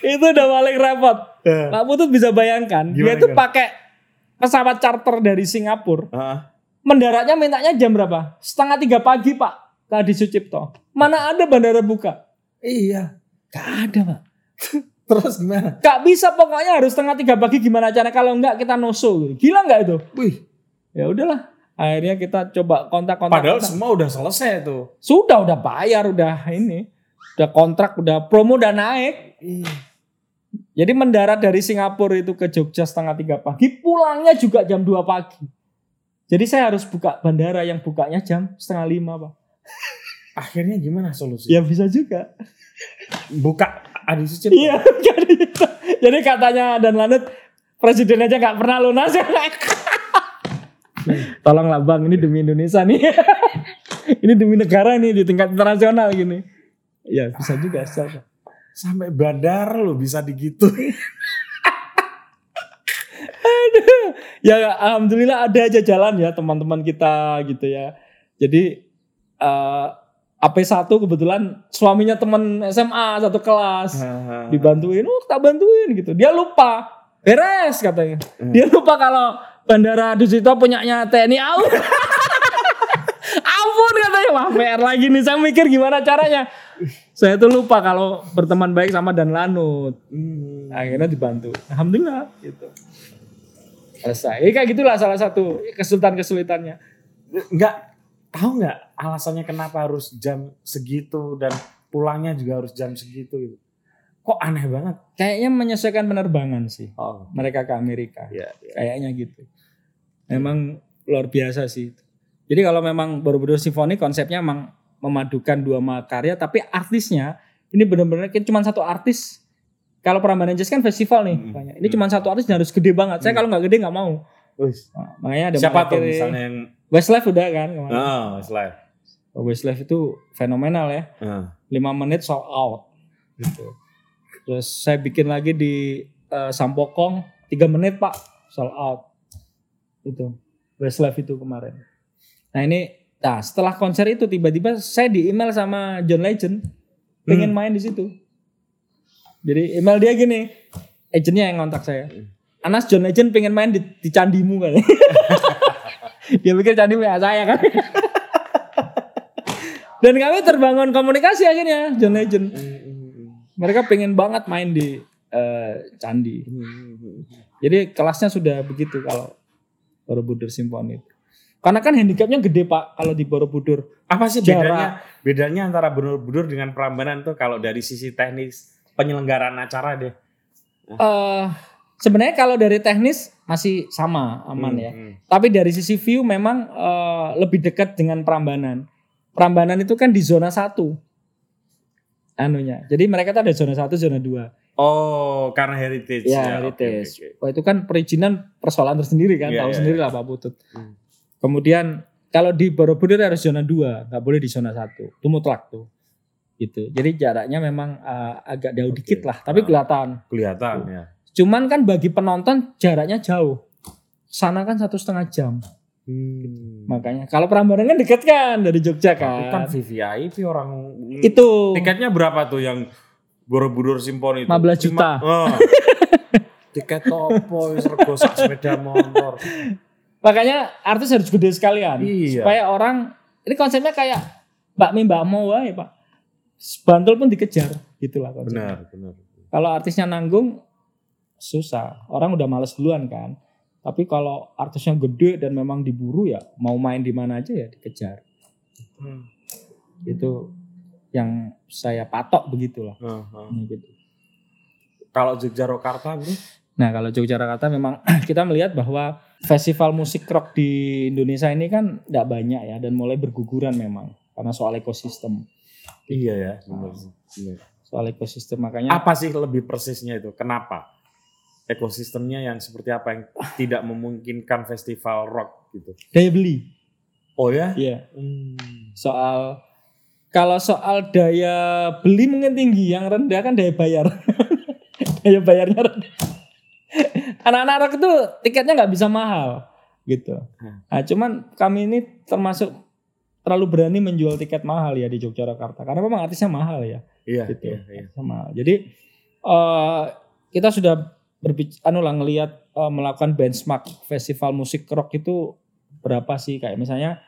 Itu udah paling repot. Pak Putut bisa bayangkan, dia Gimana, itu gimana? pakai pesawat charter dari Singapura. Heeh. Mendaratnya mintanya jam berapa? Setengah tiga pagi Pak. Ke Adi Sucipto. Mana ada bandara buka? Iya. Gak ada Pak. Terus gimana? Gak bisa pokoknya harus setengah tiga pagi gimana cara kalau enggak kita noso. Gila nggak itu? Wih, Ya udahlah. Akhirnya kita coba kontak-kontak. padahal kontak. semua udah selesai tuh. Sudah udah bayar udah ini. Udah kontrak, udah promo udah naik. Iya. Jadi mendarat dari Singapura itu ke Jogja setengah tiga pagi, pulangnya juga jam 2 pagi. Jadi saya harus buka bandara yang bukanya jam setengah lima pak. Akhirnya gimana solusi? Ya bisa juga. Buka Adi Sucipto. Iya, jadi, jadi katanya dan Lanut presiden aja nggak pernah lunas ya. Tolonglah bang, ini demi Indonesia nih. ini demi negara nih di tingkat internasional gini. Ya bisa juga. Sal. Sampai bandar lo bisa digitu. ya alhamdulillah ada aja jalan ya teman-teman kita gitu ya. Jadi eh AP1 kebetulan suaminya teman SMA satu kelas. Dibantuin, oh tak bantuin gitu. Dia lupa. Beres katanya. Dia lupa kalau Bandara Dusito punyanya TNI AU. Ampun katanya, wah PR lagi nih. Saya mikir gimana caranya. Saya tuh lupa kalau berteman baik sama Dan Lanut. Hmm. Akhirnya dibantu. Alhamdulillah gitu. Selesai. Ya, kayak gitulah salah satu kesulitan-kesulitannya. Enggak tahu nggak alasannya kenapa harus jam segitu dan pulangnya juga harus jam segitu gitu. Kok aneh banget. Kayaknya menyesuaikan penerbangan sih. Oh, Mereka ke Amerika. iya. iya. Kayaknya gitu. Memang luar biasa sih. Jadi kalau memang Borobudur Symphony konsepnya memang memadukan dua karya tapi artisnya ini benar-benar cuma satu artis. Kalau Prambanan Jazz kan festival nih Hmm. banyak. Ini cuma satu artis dan harus gede banget. Saya Hmm. kalau nggak gede nggak mau. Nah, makanya ada Siapa tuh misalnya yang Westlife udah kan kemarin. Oh, Westlife. Westlife itu fenomenal ya. Heeh. 5 menit sold out gitu. Terus saya bikin lagi di eh, Sampokong 3 menit Pak sold out. Itu. Westlife itu kemarin. Nah ini nah setelah konser itu tiba-tiba saya di email sama John Legend pengen main di situ. Jadi email dia gini, agentnya yang ngontak saya. Anas John Legend pengen main di, di candimu kan. dia pikir candi punya saya kan. Dan kami terbangun komunikasi akhirnya John Legend. Mereka pengen banget main di eh, candi. Jadi kelasnya sudah begitu kalau Borobudur Symphony. Karena kan handicapnya gede pak kalau di Borobudur. Apa sih Jarak. bedanya bedanya antara Borobudur dengan Prambanan tuh kalau dari sisi teknis penyelenggaraan acara deh. eh sebenarnya kalau dari teknis masih sama aman Hmm, ya. hmm. Tapi dari sisi view memang eh, lebih dekat dengan Prambanan. Prambanan itu kan di zona 1. Anunya. Jadi mereka tuh ada zona 1, zona 2. Oh, karena heritage. Ya, oke, heritage. oke, oke. Wah, itu kan perizinan persoalan tersendiri kan, Iya, tahu iya, sendiri lah Pak Putut. Hmm. Kemudian kalau di Borobudur harus zona 2, nggak boleh di zona 1. Itu mutlak tuh. Gitu. Jadi jaraknya memang eh, agak jauh Oke. dikit lah, tapi Ah. kelihatan. Kelihatan ya. Cuman kan bagi penonton jaraknya jauh. Sana kan satu setengah jam. Hmm. Makanya kalau Prambanan kan deket kan dari Jogja kan kan. VVIP orang Itu tiketnya berapa tuh yang Borobudur Symphony itu? 15 juta. Lima- Oh. Tiket topo sak sepeda motor. makanya artis harus gede sekalian. Iya. Supaya orang ini konsepnya kayak Mbak Mi Mbak Mo wae, Pak. Bantul pun dikejar, gitulah konsepnya. Benar, benar. Kalau artisnya nanggung susah. Orang udah males duluan kan. Tapi kalau artisnya gede dan memang diburu ya mau main di mana aja ya dikejar. Hmm. Itu yang saya patok begitulah. Ah, ah. Gitu. Kalau Yogyakarta bro? Nah kalau Yogyakarta memang kita melihat bahwa festival musik rock di Indonesia ini kan tidak banyak ya dan mulai berguguran memang karena soal ekosistem. Iya ya, benar. benar. Soal ekosistem makanya Apa sih lebih persisnya itu? Kenapa? Ekosistemnya yang seperti apa yang tidak memungkinkan festival rock gitu? daya beli. Oh ya? Iya. Hmm. Soal kalau soal daya beli mungkin tinggi, yang rendah kan daya bayar. daya bayarnya rendah. Anak-anak rock itu tiketnya nggak bisa mahal gitu. Nah, cuman kami ini termasuk terlalu berani menjual tiket mahal ya di Yogyakarta karena memang artisnya mahal ya Iya, gitu. iya, iya. Mahal. Jadi eh kita sudah berbicara anu lah ngelihat eh, melakukan benchmark festival musik rock itu berapa sih kayak misalnya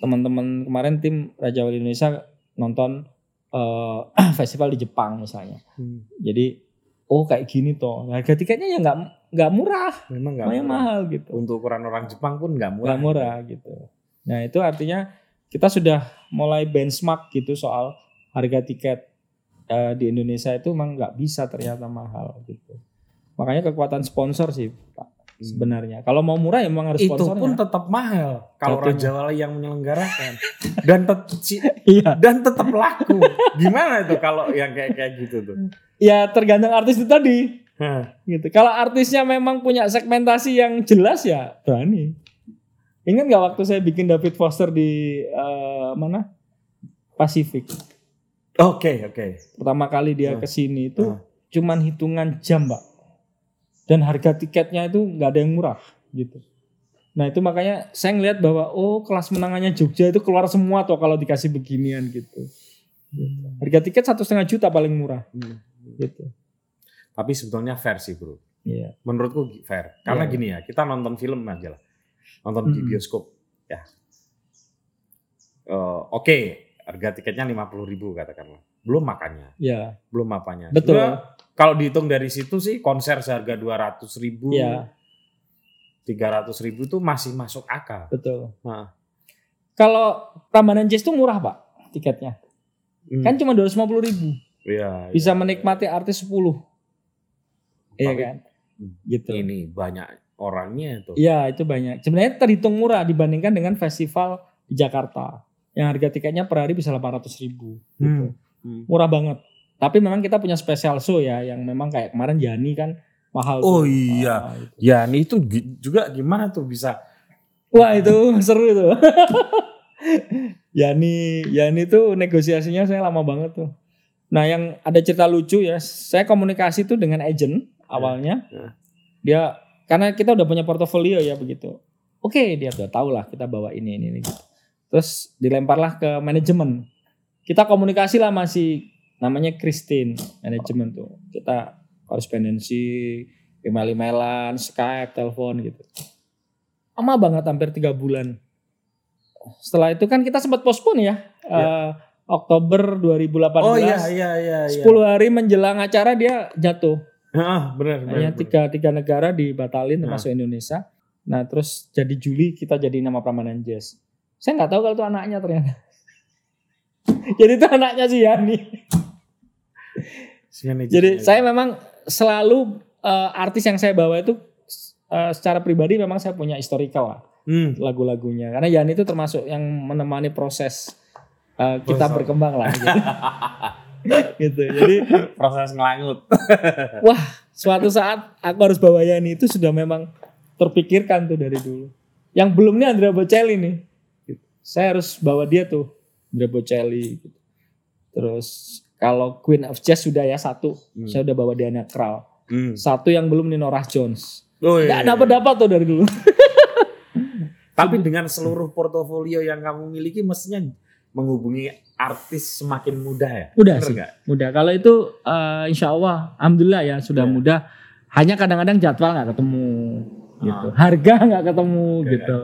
teman-teman kemarin tim Raja Wali Indonesia nonton eh, festival di Jepang misalnya. Hmm. Jadi oh kayak gini toh. Harga tiketnya ya nggak nggak murah, Memang nggak murah. mahal gitu. Untuk ukuran orang Jepang pun nggak murah. Nggak murah gitu. Nah itu artinya kita sudah mulai benchmark gitu soal harga tiket eh, di Indonesia itu memang nggak bisa ternyata mahal gitu. Makanya kekuatan sponsor sih Pak Hmm. sebenarnya. Kalau mau murah ya memang harus Itu sponsornya. pun tetap mahal kalau. Raja Wali yang menyelenggarakan dan Iya. dan tetap laku. Gimana itu kalau yang kayak kayak gitu tuh? Ya tergantung artis itu tadi. Hah. gitu. Kalau artisnya memang punya segmentasi yang jelas ya berani. Ingat nggak waktu saya bikin David Foster di eh, mana? Pasifik. Oke oke. Pertama kali dia Ah. ke sini itu Ah. cuman hitungan jam, Pak. Dan harga tiketnya itu nggak ada yang murah gitu. Nah itu makanya saya ngelihat bahwa oh kelas menangannya Jogja itu keluar semua tuh kalau dikasih beginian gitu. Harga tiket satu setengah juta paling murah Hmm. gitu. Tapi sebetulnya fair sih bro. Iya. Menurutku fair. Karena Iya. gini ya, kita nonton film aja lah. Nonton di Hmm. bioskop. Ya. Eh, Oke, harga tiketnya 50.000 ribu katakanlah. Belum makannya. Ya, Belum apanya. betul. Sebenarnya Kalau dihitung dari situ sih konser seharga 200 ribu. Iya, 300 ribu tuh masih masuk akal. betul. Nah. Kalau Prambanan Jazz itu murah, Pak, tiketnya. Hmm. Kan cuma 250 ribu. Iya, Bisa iya. menikmati artis 10. Iya kan? Gitu. Ini banyak orangnya tuh. Iya, itu banyak. Sebenarnya terhitung murah dibandingkan dengan festival di Jakarta. Yang harga tiketnya per hari bisa 800 ribu. Gitu. Hmm. Hmm. Murah banget. Tapi memang kita punya special show ya, yang memang kayak kemarin Jani kan mahal. Oh tuh. iya. Ah, gitu. Ya, ini itu juga gimana tuh bisa? Wah itu seru tuh. Yani, Yani tuh negosiasinya saya lama banget tuh. Nah yang ada cerita lucu ya, saya komunikasi tuh dengan agent awalnya. ya. Dia karena kita udah punya portofolio ya begitu. Oke dia udah tahu lah kita bawa ini ini, ini gitu. Terus dilemparlah ke manajemen. Kita komunikasi lah masih namanya Christine manajemen tuh. Kita korespondensi, email-emailan, Skype, telepon gitu. Lama banget hampir tiga bulan. Setelah itu kan kita sempat postpone ya. Eh, Oktober 2018. Oh iya iya iya. iya. 10 hari menjelang acara dia jatuh. Ah, benar benar. Hanya tiga, tiga negara dibatalin Nah. termasuk Indonesia. Nah terus jadi Juli kita jadi nama Prambanan Jazz. Saya nggak tahu kalau itu anaknya ternyata. jadi itu anaknya si Yani. Si manajer- Jadi saya memang selalu eh, artis yang saya bawa itu eh, secara pribadi memang saya punya historical lah Hmm. lagu-lagunya. Karena Yani itu termasuk yang menemani proses eh, kita berkembang lah. Gitu. gitu. Jadi proses ngelangut. wah suatu saat aku harus bawa Yani itu sudah memang terpikirkan tuh dari dulu. Yang belum nih Andrea Bocelli nih. Gitu. Saya harus bawa dia tuh Andrea Bocelli. Gitu. Terus kalau Queen of Jazz sudah ya satu, Hmm. saya udah bawa Diana Krall. Hmm. Satu yang belum nih Norah Jones. Oh, iya, Gak iya. dapat dapat tuh dari dulu. Tapi dengan seluruh portofolio yang kamu miliki mestinya menghubungi artis semakin mudah ya. Mudah Bener sih. nggak? Mudah. Kalau itu eh, Insya Allah, Alhamdulillah ya sudah Iya. mudah. Hanya kadang-kadang jadwal nggak ketemu, gitu. Ah. Harga nggak ketemu, Oke. gitu.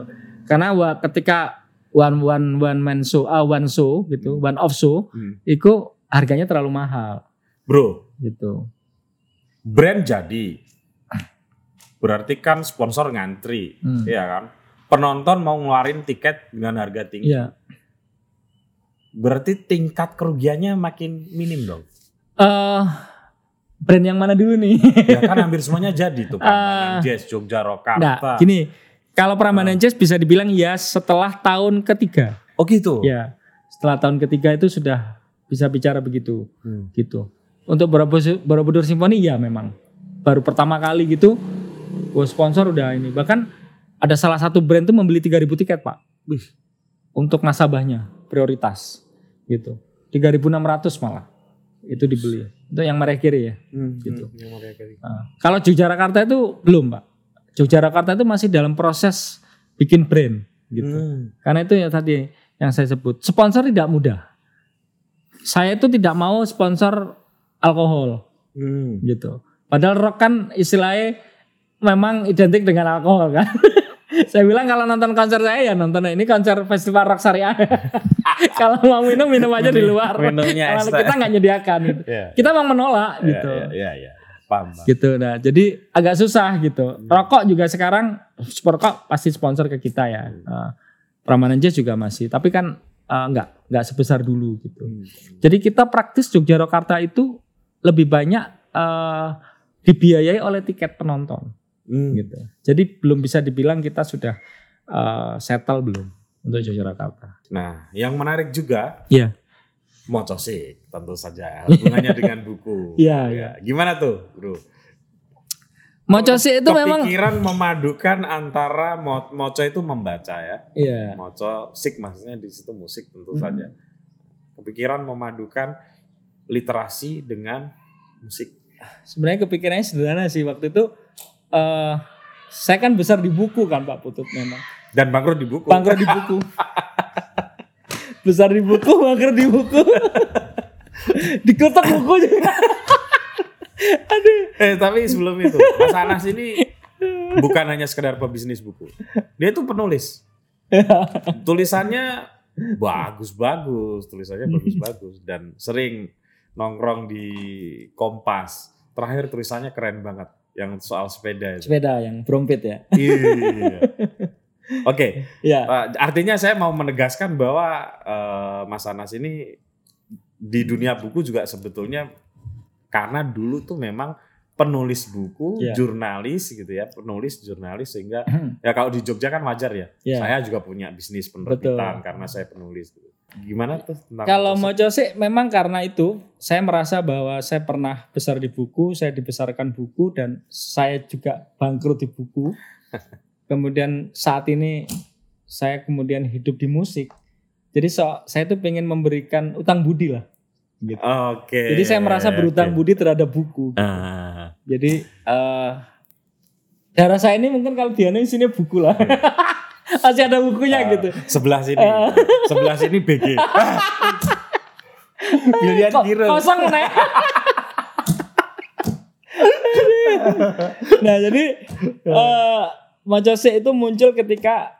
Karena ketika one one one man show, ah one show gitu, one off show, Hmm. itu harganya terlalu mahal, Bro, gitu. brand jadi. Berarti kan sponsor ngantri, Hmm. Iya kan? Penonton mau ngeluarin tiket dengan harga tinggi. Iya. Berarti tingkat kerugiannya makin minim dong. Eh, brand yang mana dulu nih? Ya kan hampir semuanya jadi tuh. Prambanan Ah. Jazz, Jogja, Nah, Rokarta. gini, kalau Prambanan Jazz bisa dibilang ya setelah tahun ketiga. Oh gitu? Ya, setelah tahun ketiga itu sudah bisa bicara begitu. Hmm. gitu. Untuk Borobudur, Borobudur Simfoni ya memang baru pertama kali gitu gue sponsor udah ini. Bahkan ada salah satu brand tuh membeli 3000 tiket, Pak. Wih. Untuk nasabahnya prioritas gitu. 3600 malah. Itu dibeli. Itu yang mereka kiri ya. Hmm, Gitu. hmm, yang mereka kiri. Nah, kalau Yogyakarta itu belum, Pak. Yogyakarta itu masih dalam proses bikin brand gitu. Hmm. Karena itu ya tadi yang saya sebut, sponsor tidak mudah. Saya itu tidak mau sponsor alkohol Hmm. gitu. Padahal rock kan istilahnya memang identik dengan alkohol kan. saya bilang kalau nonton konser saya ya nonton ini konser festival rock syariah. kalau mau minum minum aja di luar. Minumnya Kalau kita nggak nyediakan gitu. Iya. Kita memang menolak Iya, gitu. Iya, iya, iya. Paham, paham. Gitu nah. Jadi agak susah gitu. Rokok juga sekarang rokok pasti sponsor ke kita ya. Uh, Prambanan Jazz juga masih, tapi kan uh, nggak nggak sebesar dulu gitu. Hmm. Jadi kita praktis Yogyakarta itu lebih banyak uh, dibiayai oleh tiket penonton Hmm. gitu. Jadi belum bisa dibilang kita sudah uh, settle belum untuk Yogyakarta. Nah, yang menarik juga Iya. Mocosik tentu saja hubungannya dengan buku. Iya, Ya, Gimana tuh, Bro? Mocosi itu memang Kepikiran memadukan antara mo moco itu membaca ya. iya. Moco sik maksudnya di situ musik tentu Hmm. saja. Kepikiran memadukan literasi dengan musik. Sebenarnya kepikirannya sederhana sih waktu itu eh saya kan besar di buku kan Pak Putut memang. Dan bangkrut di buku. Bangkrut di buku. besar di buku, bangkrut di buku. Dikutuk buku juga. Aduh. Eh tapi sebelum itu, Mas Anas ini bukan hanya sekedar pebisnis buku. Dia itu penulis. Tulisannya bagus-bagus, tulisannya bagus-bagus dan sering nongkrong di Kompas. Terakhir tulisannya keren banget yang soal sepeda itu. Sepeda yang brompit ya. Iya. Oke, Iya. eh, artinya saya mau menegaskan bahwa eh, Mas Anas ini di dunia buku juga sebetulnya karena dulu tuh memang penulis buku, Iya. jurnalis gitu ya, penulis jurnalis sehingga ya kalau di Jogja kan wajar ya. Iya. Saya juga punya bisnis penerbitan Betul. karena saya penulis. Gimana tuh tentang Kalau mau sih memang karena itu saya merasa bahwa saya pernah besar di buku, saya dibesarkan buku dan saya juga bangkrut di buku. kemudian saat ini saya kemudian hidup di musik. Jadi so, saya tuh pengen memberikan utang budi lah. Gitu. Oke. Jadi saya merasa berutang oke. budi terhadap buku. Ah, Jadi eh darah saya ini mungkin kalau Diana isinya buku lah. Masih ada bukunya Ah. gitu. sebelah sini, sebelah sini BG. Pilihan Kok kira. kosong nih. nah jadi eh Mojose itu muncul ketika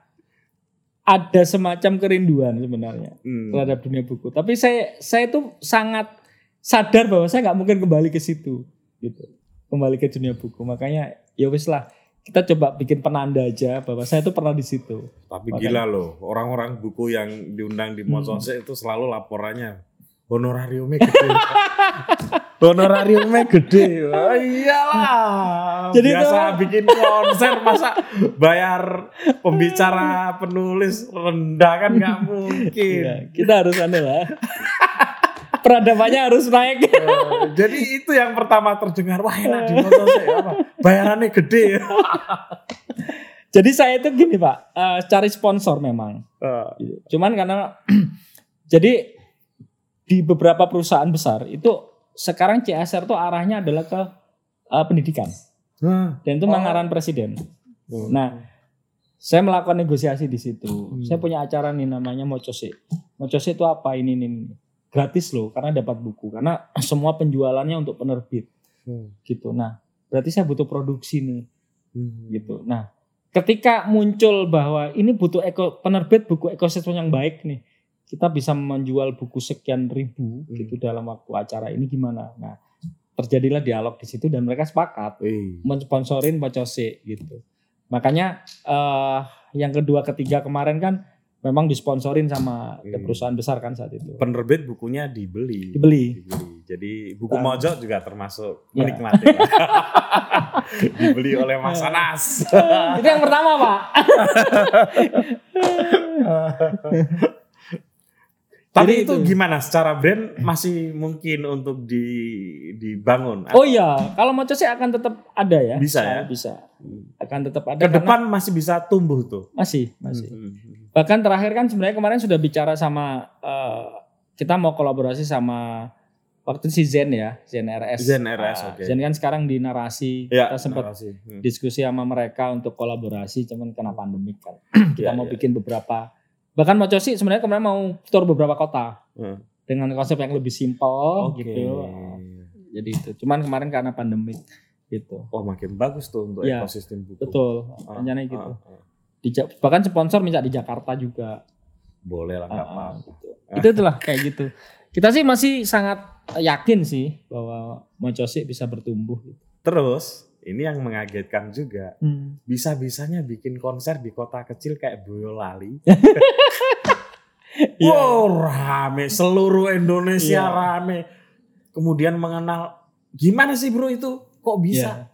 ada semacam kerinduan sebenarnya Hmm. terhadap dunia buku. Tapi saya saya itu sangat sadar bahwa saya nggak mungkin kembali ke situ gitu. Kembali ke dunia buku. Makanya ya wis lah kita coba bikin penanda aja bahwa saya itu pernah di situ. Tapi Makanya- gila loh, orang-orang buku yang diundang di Hmm. Mosose itu selalu laporannya honorariumnya gede. honorariumnya gede. Oh, iyalah. Jadi biasa itu- bikin konser masa bayar pembicara penulis rendah kan nggak mungkin. Iya, kita harus aneh lah. Peradabannya harus naik. Eh, jadi itu yang pertama terdengar wah enak di Mosose apa? Bayarannya gede. Jadi saya itu gini pak, eh, cari sponsor memang. Eh, Gitu. Cuman karena jadi di beberapa perusahaan besar itu sekarang CSR tuh arahnya adalah ke eh, pendidikan nah, dan itu Oh. mengarahan presiden. Nah, saya melakukan negosiasi di situ. Hmm. Saya punya acara nih namanya Mocose. Mocose itu apa ini ini, ini. Gratis loh karena dapat buku karena semua penjualannya untuk penerbit Hmm. gitu. Nah, berarti saya butuh produksi nih Hmm. gitu. Nah, ketika muncul bahwa ini butuh eko, penerbit buku ekosistem yang baik nih, kita bisa menjual buku sekian ribu Hmm. gitu dalam waktu acara ini gimana? Nah, terjadilah dialog di situ dan mereka sepakat Wih. mensponsorin Bacose gitu. Makanya eh, yang kedua ketiga kemarin kan memang disponsorin sama Hmm. perusahaan besar kan saat itu. penerbit bukunya dibeli. Dibeli. Dibeli. Jadi buku Ah. Mojo juga termasuk Ya. menikmati. dibeli oleh Mas Anas. itu yang pertama, Pak. Tapi Jadi itu, itu. gimana secara brand masih mungkin untuk di dibangun? Oh iya, kalau Bacose akan tetap ada ya. Bisa Saya ya? Bisa. Akan tetap ada Ke depan masih bisa tumbuh tuh. masih, masih. Hmm, hmm, Bahkan terakhir kan sebenarnya kemarin sudah bicara sama eh, kita mau kolaborasi sama waktu si Zen ya, Zen RS. Zen RS, Ah, oke. Zen kan sekarang di narasi Ya, kita sempat narasi. Hmm. diskusi sama mereka untuk kolaborasi, cuman kena pandemik kan. kita Ya, mau ya. bikin beberapa, bahkan mau sih sebenarnya kemarin mau tour beberapa kota Hmm. dengan konsep yang lebih simpel Oke. gitu. Jadi itu, cuman kemarin karena pandemik gitu. Oh makin bagus tuh untuk Ya, ekosistem buku. Betul, Ah, rencananya ah, gitu. ah. Di bahkan sponsor minta di Jakarta juga. Boleh lah nggak apa-apa. gitu. Itu itulah kayak gitu. Kita sih masih sangat yakin sih bahwa Mocosik bisa bertumbuh. Gitu. Terus ini yang mengagetkan juga. Hmm. Bisa-bisanya bikin konser di kota kecil kayak Boyolali. Wow rame seluruh Indonesia Iya. rame. Kemudian mengenal gimana sih bro itu kok bisa? Iya.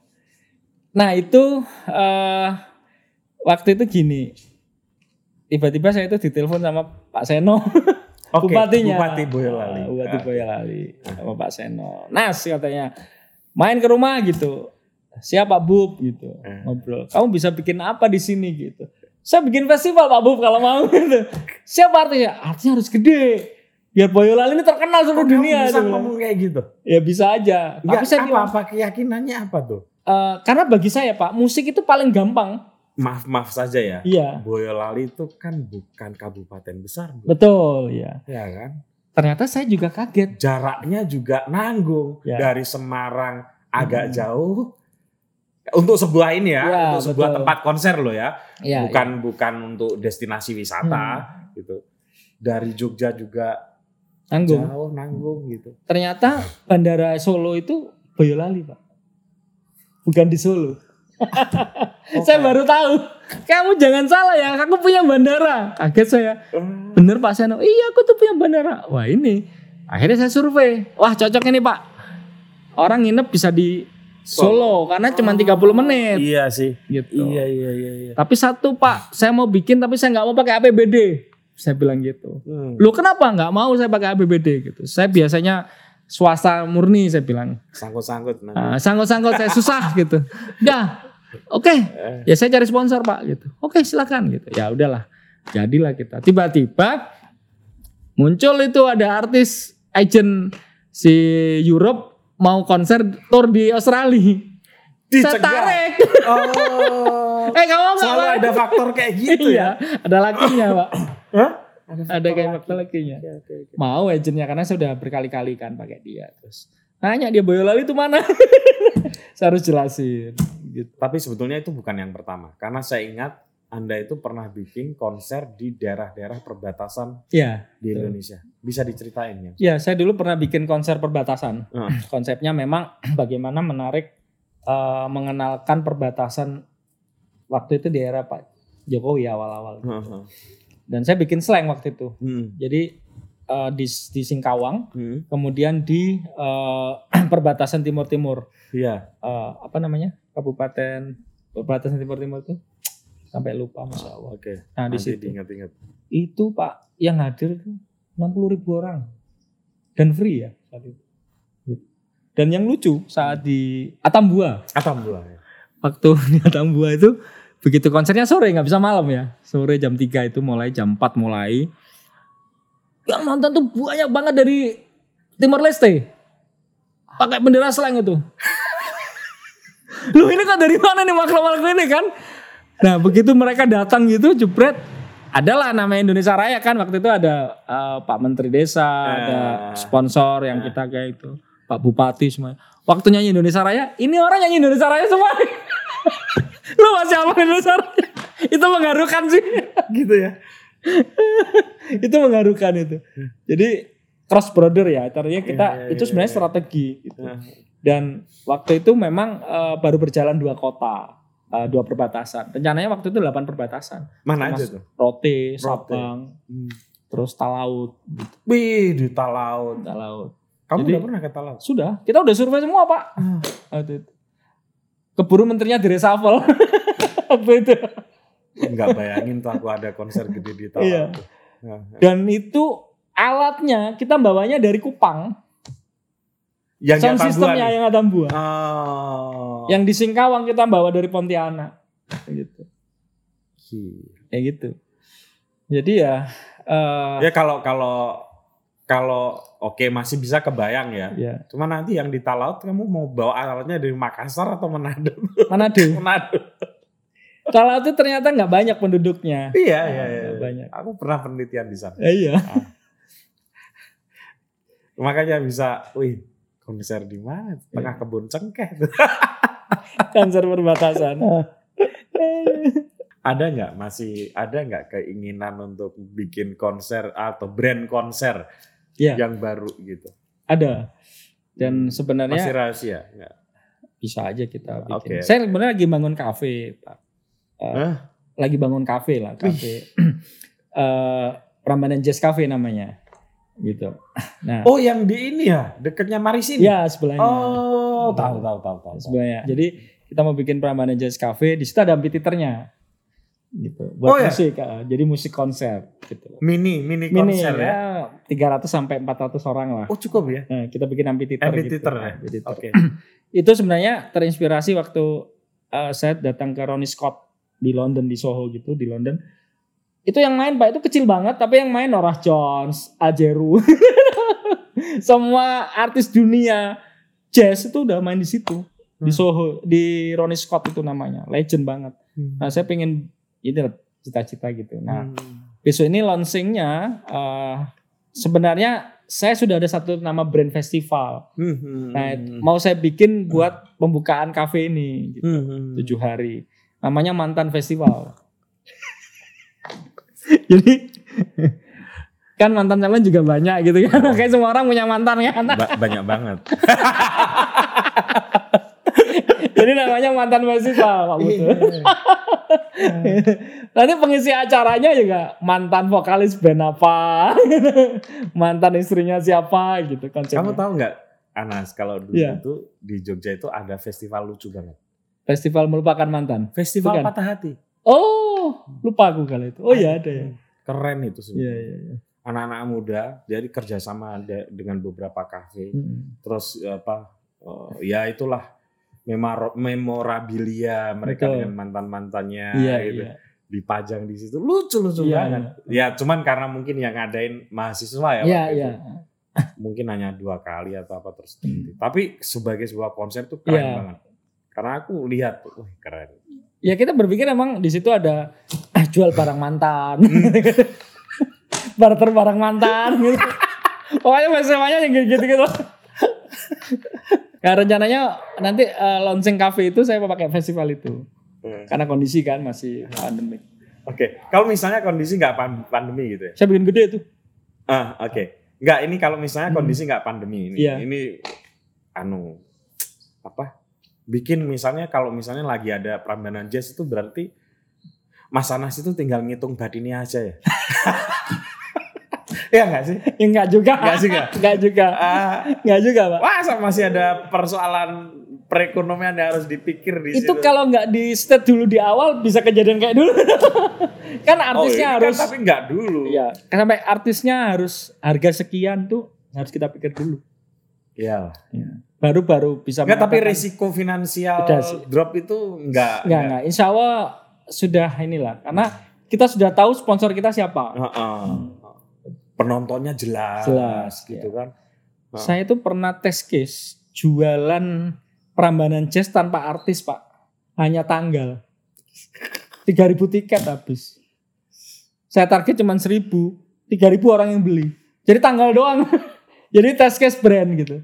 Nah itu eh waktu itu gini, tiba-tiba saya itu ditelepon sama Pak Seno, Oke, bupatinya, Bupati Boyolali. Ah, Bupati Ah. Boyolali sama Pak Seno. Nas katanya main ke rumah gitu. Siap Pak Bub gitu Eh. ngobrol. Kamu bisa bikin apa di sini gitu? Saya bikin festival Pak Bub kalau mau gitu. Siapa artinya? Artinya harus gede. Biar Boyolali ini terkenal seluruh dunia. bisa gitu. ngomong kayak gitu. Ya bisa aja. Enggak, Tapi saya apa, bilang, apa keyakinannya apa tuh? eh, karena bagi saya Pak, musik itu paling gampang. Maaf maaf saja ya. Iya, Boyolali itu kan bukan kabupaten besar, betul ya. ya kan? Ternyata saya juga kaget. Jaraknya juga nanggung Ya. dari Semarang agak Hmm. jauh. Untuk sebuah ini ya, Ya, untuk sebuah betul. tempat konser loh ya, Ya, bukan bukan untuk destinasi wisata Hmm. gitu. Dari Jogja juga Tanggung. jauh nanggung gitu. Ternyata bandara Solo itu Boyolali, Pak. Bukan di Solo. Saya baru tahu. Kamu jangan salah ya, aku punya bandara. Kaget saya. Hmm. Bener Pak Seno. Iya, aku tuh punya bandara. Wah, ini. Akhirnya saya survei. Wah, cocok ini, Pak. Orang nginep bisa di solo karena cuma 30 menit Iya sih. gitu. Iya iya iya. iya. Tapi satu Pak, saya mau bikin tapi saya nggak mau pakai APBD. Saya bilang gitu. Hmm. Lu kenapa nggak mau saya pakai APBD gitu? Saya biasanya swasta murni saya bilang. Sangkut-sangkut. nanti. Ah, sangkut-sangkut saya susah gitu. Udah, oke. Ya saya cari sponsor Pak gitu. Oke silakan gitu. Ya udahlah, jadilah kita. Tiba-tiba muncul itu ada artis agent si Europe mau konser tour di Australia. Saya Dicegah. tarik. Oh. eh kamu nggak Selalu Pak? ada faktor kayak gitu ya. Iya, ada lakinya Pak. Hah? Ada kayak faktor lakinya. Oke, oke, oke. Mau agentnya karena saya udah berkali-kali kan pakai dia terus. Nanya dia Boyolali itu mana? saya harus jelasin gitu. Tapi sebetulnya itu bukan yang pertama. Karena saya ingat Anda itu pernah bikin konser di daerah-daerah perbatasan Ya, di Betul. Indonesia. Bisa diceritain ya? ya saya dulu pernah bikin konser perbatasan. Hmm. Konsepnya memang bagaimana menarik eh, mengenalkan perbatasan waktu itu di era Pak Jokowi awal-awal. Dan saya bikin slang waktu itu. Hmm. Jadi eh, di di Singkawang, Hmm. kemudian di eh, perbatasan timur-timur. Iya. eh, apa namanya kabupaten perbatasan timur timur itu sampai lupa masya Allah. Oke. Nah di situ diingat-ingat. itu pak yang hadir itu 60 ribu orang dan free ya saat itu. Dan yang lucu saat di Atambua Atambua. ya. waktu di Atambua itu begitu konsernya sore nggak bisa malam ya. Sore jam 3 itu mulai jam 4 mulai. Yang nonton tuh banyak banget dari Timor Leste. Pakai bendera slang itu. Lu ini kan dari mana nih makhluk-makhluk ini kan? Nah begitu mereka datang gitu jebret adalah nama Indonesia Raya kan? Waktu itu ada eh, Pak Menteri Desa ada Eh. sponsor yang kita kayak itu. Pak Bupati semua. Waktu nyanyi Indonesia Raya ini orang nyanyi Indonesia Raya semua lu masih Indonesia Raya itu mengharukan sih Gitu ya. itu mengharukan itu jadi cross border ya artinya kita Iya, iya, itu iya, sebenarnya iya. strategi gitu. Nah, dan waktu itu memang eh, baru berjalan dua kota eh, dua perbatasan rencananya waktu itu delapan perbatasan Mana Mas- aja tuh? Rote, Rote. Sabang, Hmm. terus Talaut, gitu, Wih, di Talaut. Talaut. Kamu Jadi- udah pernah ke Talaut? Sudah, kita udah survei semua pak. Waktu itu. Keburu menterinya di reshuffle. Waktu itu. Enggak bayangin tuh aku ada konser gede di Talaut. Iya. Nah, Dan itu alatnya kita bawanya dari Kupang. Yang Sound nih. yang Atambua. Oh. Yang di Singkawang kita bawa dari Pontianak. Gitu. Ya gitu. Jadi ya. eh, Ya kalau kalau kalau oke masih bisa kebayang ya. ya. Cuma nanti yang di Talaut kamu mau bawa alatnya dari Makassar atau Manado? Manado. Manado. Kalau itu ternyata nggak banyak penduduknya. Iya, Ah, iya, iya. nggak banyak. Aku pernah penelitian di sana. Ya, iya. Makanya bisa, wih, konser di mana? Tengah kebun cengkeh. Konser perbatasan. ada nggak masih ada nggak keinginan untuk bikin konser atau brand konser Iya. yang baru gitu? Ada. Dan sebenarnya Masih rahasia? Nggak? bisa aja kita bikin. Oke. Saya sebenarnya lagi bangun kafe, Pak. Eh, Hah? lagi bangun kafe lah, kafe. Eh, Prambanan Jazz Cafe namanya. Gitu. Nah, Oh yang di ini ya, dekatnya Marisin. ya sebelahnya. Oh, tahu tahu tahu tahu. tahu. Sebelahnya. Jadi kita mau bikin Prambanan Jazz Cafe, di situ ada amphitheaternya. Gitu. Oh, Buat ya? musik, eh, jadi musik konser gitu. Mini mini Mini konser ya. ya, 300 sampai 400 orang lah. Oh cukup ya. Nah, kita bikin amphitheater, Amphitheater gitu. ya? Amphitheater. Oke. Itu sebenarnya terinspirasi waktu eh, saya datang ke Ronnie Scott di London di Soho gitu di London. Itu yang main Pak itu kecil banget tapi yang main Norah Jones, Ajeru. Semua artis dunia jazz itu udah main di situ. Di Hmm. Soho, di Ronnie Scott itu namanya. Legend banget. Hmm. Nah, saya pengen ini lah, cita-cita gitu. Nah, Hmm. besok ini launchingnya eh, sebenarnya saya sudah ada satu nama brand festival. Hmm. Nah, mau saya bikin buat pembukaan kafe ini gitu, Hmm. tujuh hari. Namanya Mantan Festival. Jadi kan mantan calon juga banyak gitu kan. Kayak semua orang punya mantan kan. Ba- banyak banget. Jadi namanya Mantan Festival Pak Putu. Nanti pengisi acaranya juga mantan vokalis band apa, mantan istrinya siapa gitu konsepnya. Kamu tahu nggak Anas kalau dulu Iya. itu di Jogja itu ada festival lucu banget. Festival melupakan mantan. Festival Bukan. patah hati. Oh, lupa aku kali itu. Oh iya ada ya. Keren itu Iya sebenarnya. iya. iya. Anak-anak muda jadi kerjasama ada dengan beberapa kafe. Hmm. Terus apa? eh, ya itulah memor- memorabilia mereka Betul. dengan mantan mantannya Iya gitu. iya. dipajang di situ lucu lucu Iya, banget. Ya cuman karena mungkin yang ngadain mahasiswa ya. Iya iya. Mungkin hanya dua kali atau apa terus berhenti. Tapi sebagai sebuah konser tuh keren Hmm. Iya. banget. Karena aku lihat, wah keren. Ya kita berpikir emang di situ ada eh, jual barang mantan. Barter barang mantan gitu. Pokoknya festivalnya yang gitu-gitu. Nah rencananya nanti eh, launching cafe itu saya mau pakai festival itu. Karena kondisi kan masih pandemi. Oke, kalau misalnya kondisi nggak pan- pandemi gitu ya? Saya bikin gede tuh. Ah, oke. Nggak, ini kalau misalnya kondisi nggak pandemi ini, Hmm. Iya. ini anu apa? Bikin misalnya kalau misalnya lagi ada Prambanan Jazz itu berarti Mas Anas itu tinggal ngitung batinnya aja ya? Iya nggak sih? Ya, enggak juga. Enggak juga. Enggak juga. Ah, Enggak juga, Pak. masa masih ada persoalan perekonomian yang harus dipikir di Itu situ? kalau nggak di state dulu di awal bisa kejadian kayak dulu. kan oh, artisnya kan harus tapi nggak dulu. Iya, kan sampai artisnya harus harga sekian tuh harus kita pikir dulu. Iya. Baru-baru bisa Enggak, tapi resiko finansial drop itu enggak. Enggak, enggak. Insya Allah sudah inilah. Karena kita sudah tahu sponsor kita siapa. Heeh. Penontonnya jelas, Jelas, gitu kan. Heeh. Saya itu pernah tes case jualan Prambanan Jazz tanpa artis, Pak. Hanya tanggal. 3000 tiket habis. Saya target cuma 1000. 3000 orang yang beli. Jadi tanggal doang. Jadi tes case brand gitu.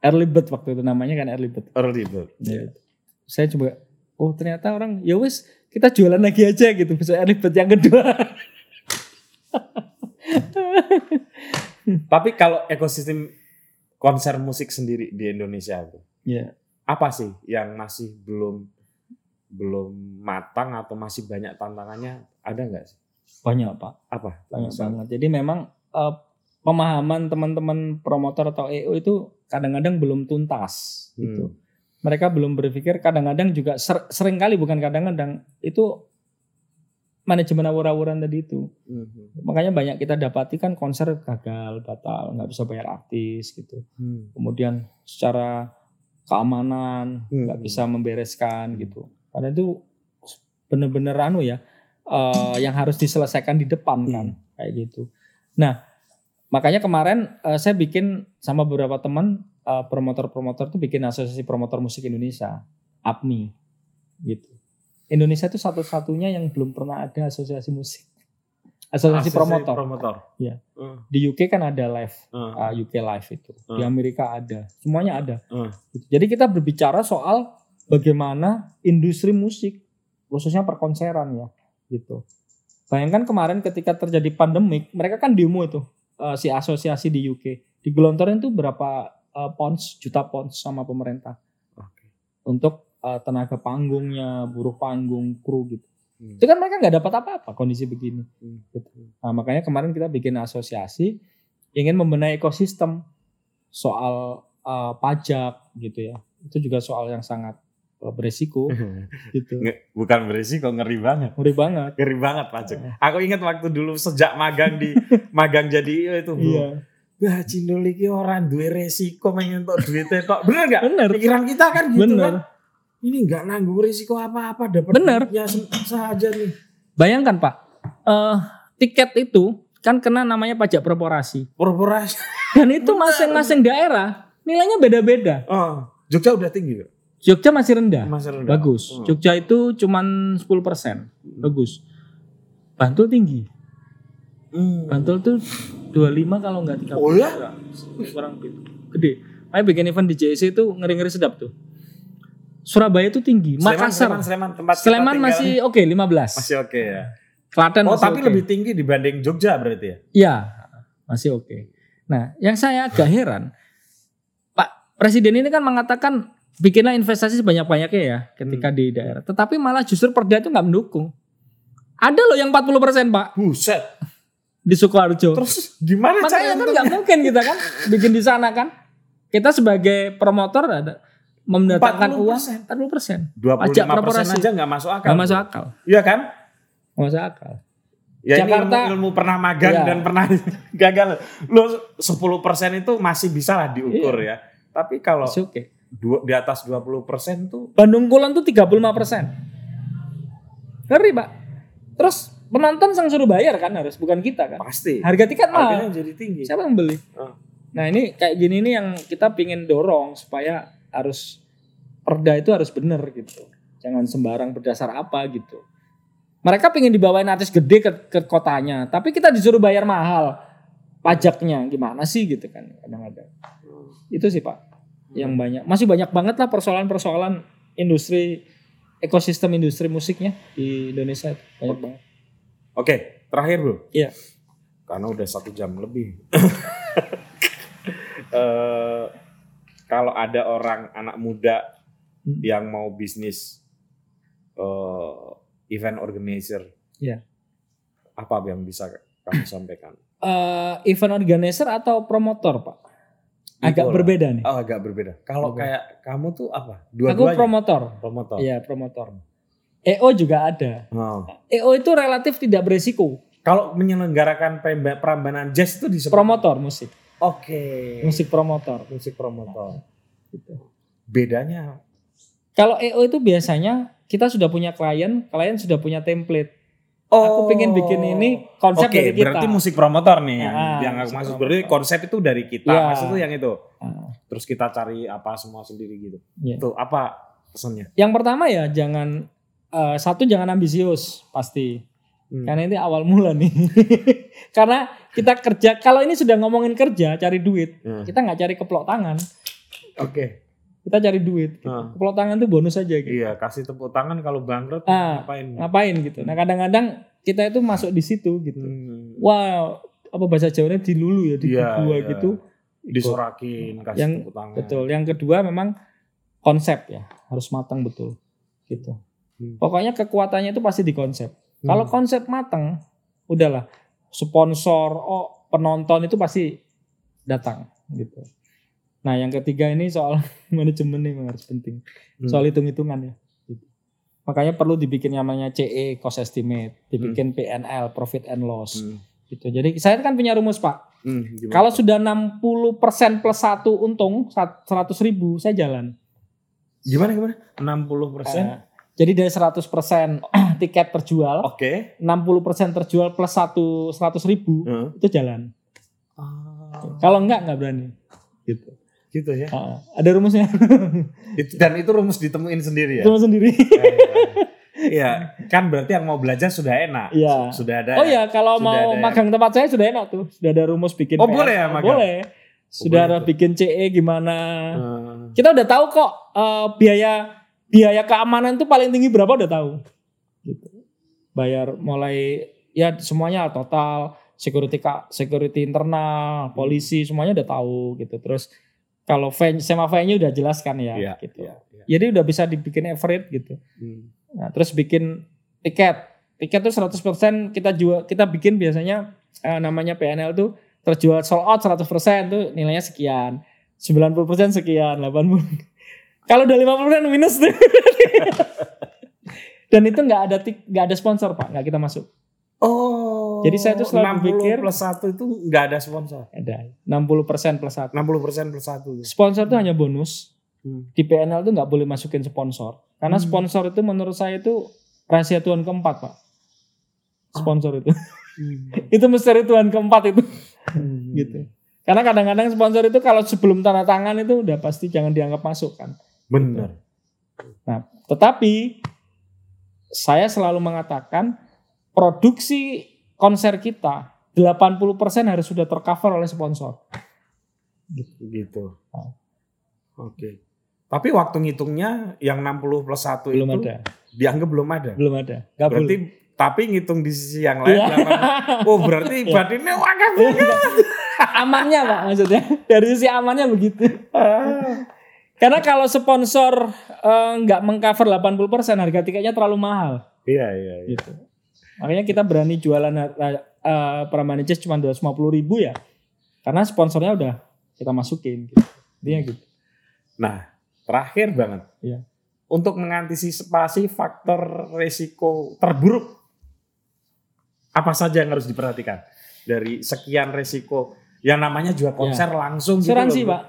Early bird waktu itu namanya kan early bird. Early bird. Ya. Saya coba, oh ternyata orang ya wes kita jualan lagi aja gitu. Bisa bird yang kedua. Tapi kalau ekosistem konser musik sendiri di Indonesia itu ya. apa sih yang masih belum belum matang atau masih banyak tantangannya? Ada nggak sih? Banyak pak, Apa? banyak Misal- banget. Jadi memang eh, pemahaman teman-teman promotor atau EO itu kadang-kadang belum tuntas gitu. Mereka belum berpikir kadang-kadang juga ser- sering kali bukan kadang-kadang itu manajemen awur-awuran tadi itu. Mhm. Makanya banyak kita dapati kan konser gagal, batal, nggak bisa bayar artis gitu. Hmm. kemudian secara keamanan nggak bisa membereskan gitu karena itu bener-bener anu ya eh, yang harus diselesaikan di depan kan kayak gitu nah makanya kemarin eh, saya bikin sama beberapa teman eh, promotor-promotor tuh bikin asosiasi promotor musik Indonesia APMI gitu Indonesia itu satu-satunya yang belum pernah ada asosiasi musik asosiasi, promotor promotor. Iya. Hmm. di UK kan ada live Hmm. uh, UK Live itu. Di Hmm. Amerika ada. Semuanya ada. Gitu. Jadi kita berbicara soal bagaimana industri musik khususnya perkonseran ya gitu. Bayangkan kemarin ketika terjadi pandemik, mereka kan demo itu uh, si asosiasi di UK. Digelontorin tuh berapa uh, pounds, juta pounds sama pemerintah Oke. untuk uh, tenaga panggungnya, buruh panggung, kru gitu. Hmm. Itu kan mereka nggak dapat apa-apa kondisi begini. Hmm. Gitu. Nah, makanya kemarin kita bikin asosiasi ingin membenahi ekosistem soal uh, pajak gitu ya. Itu juga soal yang sangat uh, beresiko gitu. Bukan berisiko ngeri banget. Ngeri banget. Ngeri banget pajak. Aku ingat waktu dulu sejak magang di magang jadi IO itu bro. Iya. Wah cindol iki orang duwe resiko pengen tok duitnya tok. Bener gak? Bener. Pikiran kita kan gitu Bener. kan. Ini nggak nanggung risiko apa-apa dapat Bener. se- saja nih. Bayangkan Pak, eh tiket itu kan kena namanya pajak korporasi. Korporasi. Dan itu masing-masing daerah nilainya beda-beda. Oh, Jogja udah tinggi. Jogja masih rendah. Masih rendah. Bagus. Hmm. Jogja itu cuman 10%. Bagus. Bantul tinggi. Hmm. Bantul tuh 25 kalau nggak 30. Oh ya? Kurang gitu. Gede. Makanya bikin event di JSC itu ngeri-ngeri sedap tuh. Surabaya itu tinggi. Sleman, Makassar. Sleman, Sleman, tempat Sleman tinggal. masih oke 15. masih oke ya. Klaten Oh, tapi oke. lebih tinggi dibanding Jogja berarti ya? Iya, masih oke. Nah, yang saya agak heran, Pak Presiden ini kan mengatakan bikinlah investasi sebanyak-banyaknya ya ketika Hmm. di daerah. Tetapi malah justru Perda itu nggak mendukung. Ada loh yang 40% Pak. Buset. Di Sukoharjo. Terus gimana Makanya kan nggak mungkin kita kan bikin di sana kan. Kita sebagai promotor ada mendatangkan 40%. uang 40 25 Pajak persen korporasi. aja nggak masuk akal. Nggak masuk akal. Iya kan? Nggak masuk akal. Ya Jakarta- ini ilmu, ilmu pernah magang Iya. dan pernah gagal. Lo 10% itu masih bisa lah diukur Iya. ya. Tapi kalau okay. dua, di atas 20% tuh Bandung Kulon tuh 35 persen. Ngeri pak. Terus penonton sang suruh bayar kan harus bukan kita kan. pasti Harga tiket harganya mahal. jadi tinggi. Siapa yang beli? Oh. Nah ini kayak gini nih yang kita pingin dorong supaya harus perda itu harus bener gitu. Jangan sembarang berdasar apa gitu. Mereka pingin dibawain artis gede ke, ke kotanya, tapi kita disuruh bayar mahal pajaknya gimana sih gitu kan kadang-kadang. Itu sih pak yang banyak. Masih banyak banget lah persoalan-persoalan industri ekosistem industri musiknya di Indonesia itu banyak banget. Oke, terakhir bro. Iya. Karena udah satu jam lebih. Eh, kalau ada orang anak muda Hmm. yang mau bisnis eh, event organizer, Iya. apa yang bisa kamu sampaikan? Eh, event organizer atau promotor pak? Agak Itulah. berbeda nih. Oh, agak berbeda. Kalau kayak kamu tuh apa? Aku Dua-duanya. promotor. promotor. Iya promotor. EO juga ada. Oh. EO itu relatif tidak beresiko. Kalau menyelenggarakan perambanan jazz itu disebut Promotor musik, Oke. musik promotor. musik promotor. Gitu. Bedanya Kalau EO itu biasanya kita sudah punya klien, klien sudah punya template. Oh. Aku pengen bikin ini konsep Oke, dari kita. berarti musik promotor nih yang, Ah, yang aku musik maksud. Berarti konsep itu dari kita. Iya. Maksud itu yang itu. Ah, Terus kita cari apa semua sendiri gitu. iya. Itu apa pesannya? Yang pertama ya jangan eh, satu jangan ambisius pasti. Hmm. Karena ini awal mula nih. Karena kita kerja, kalau ini sudah ngomongin kerja, cari duit, Hmm. kita nggak cari keplok tangan, Oke. kita cari duit. gitu. Ah. Keplok tangan tuh bonus aja gitu. Iya, kasih tepuk tangan kalau bangkrut Ah, ngapain? Ngapain gitu. Nah kadang-kadang kita itu masuk di situ gitu. Hmm. Wow, apa bahasa Jawanya dilulu ya, di Iya, gua iya. gitu. Disorakin, kasih Yang- tepuk tangan. Betul. Yang kedua memang konsep ya, harus matang betul. Gitu. Hmm. Pokoknya kekuatannya itu pasti di konsep. Hmm. Kalau konsep matang, udahlah sponsor, oh penonton itu pasti datang gitu. Nah yang ketiga ini soal manajemen nih harus penting. Hmm. Soal hitung-hitungan ya. Gitu. Makanya perlu dibikin namanya CE cost estimate, dibikin PNL profit and loss Hmm. gitu. Jadi saya kan punya rumus pak. Hmm, gimana? Kalau sudah 60% plus satu untung 100 ribu saya jalan. gimana gimana? 60 persen. Jadi dari 100% tiket terjual, Oke. 60% terjual plus satu 100 ribu Heeh. itu jalan. Ah, Kalau enggak enggak berani. Gitu. gitu ya. Ah, ada rumusnya. Itu- Dan itu rumus ditemuin sendiri ya. Cuma sendiri. Iya, kan berarti yang mau belajar sudah enak. Iya. Sudah ada. Oh ya? ya, kalau Sudah mau magang tempat saya sudah enak tuh. Sudah ada rumus bikin Oh, PNL. boleh ya magang? Boleh. Sudah boleh ada bikin CE gimana. Hmm. Kita udah tahu kok eh, biaya biaya keamanan itu paling tinggi berapa udah tahu. Gitu. Bayar mulai ya semuanya total security security internal, polisi semuanya udah tahu gitu. Terus kalau venue sama venue udah jelaskan ya Iya, gitu. iya, iya. Jadi udah bisa dibikin average gitu. Hmm. Nah, terus bikin tiket. Tiket tuh 100% kita jual kita bikin biasanya eh, namanya PNL tuh terjual sold out 100% tuh nilainya sekian. 90% sekian, 80. Kalau udah 50% minus tuh. Dan itu nggak ada tik- nggak ada sponsor, Pak, nggak kita masuk. Oh. Jadi saya tuh selalu 60 pikir- plus satu itu nggak ada sponsor. Ada 60% plus satu. 60 persen plus satu. Sponsor tuh hanya bonus. Hmm. Di PNL tuh nggak boleh masukin sponsor. Karena Hmm. sponsor itu menurut saya itu rahasia Tuhan keempat, Pak. Sponsor itu. itu misteri Tuhan keempat itu. Hmm. gitu. Karena kadang-kadang sponsor itu kalau sebelum tanda tangan itu udah pasti jangan dianggap masuk kan. Benar. Nah, tetapi saya selalu mengatakan produksi konser kita 80% harus sudah tercover oleh sponsor. Gitu. Oh. Oke. Tapi waktu ngitungnya yang 60 plus 1 Belum itu ada, dianggap belum ada. belum ada. Gak berarti boleh. tapi ngitung di sisi yang lain Iya. Oh, berarti Iya. batinnya wakaf. amannya Pak maksudnya. Dari sisi amannya begitu. Karena kalau sponsor eh, nggak mengcover 80% harga tiketnya terlalu mahal. Iya, iya, iya. gitu. Makanya kita berani jualan uh, Pramanicas cuma 250 ribu ya karena sponsornya udah kita masukin gitu. Intinya gitu. Nah, terakhir banget. Iya. Untuk mengantisipasi faktor resiko terburuk, apa saja yang harus diperhatikan dari sekian resiko yang namanya juga konser langsung gitu Iya. Asuransi, loh, bro. Pak.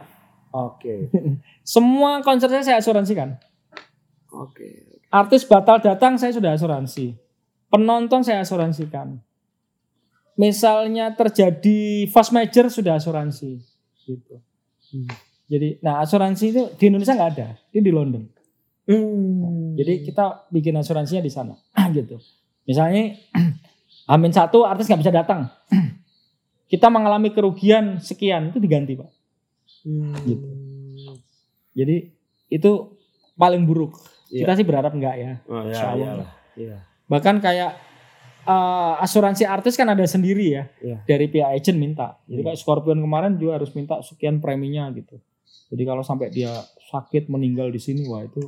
Oke. Semua konser saya saya asuransikan. Oke. Artis batal datang saya sudah asuransi. Penonton saya asuransikan. Misalnya terjadi fast major sudah asuransi gitu. Hmm. Jadi nah asuransi itu di Indonesia nggak ada, itu di London. Hmm. Jadi kita bikin asuransinya di sana gitu. Misalnya Amin satu artis nggak bisa datang. kita mengalami kerugian sekian itu diganti pak. Hmm. gitu. Jadi itu paling buruk. Iya. Kita sih berharap enggak ya. Oh, ya, Allah. iyalah. Iya. Bahkan kayak eh, asuransi artis kan ada sendiri ya Iya. dari pihak agent minta. Jadi Hmm. kayak Scorpion kemarin juga harus minta sekian preminya gitu. Jadi kalau sampai dia sakit meninggal di sini wah itu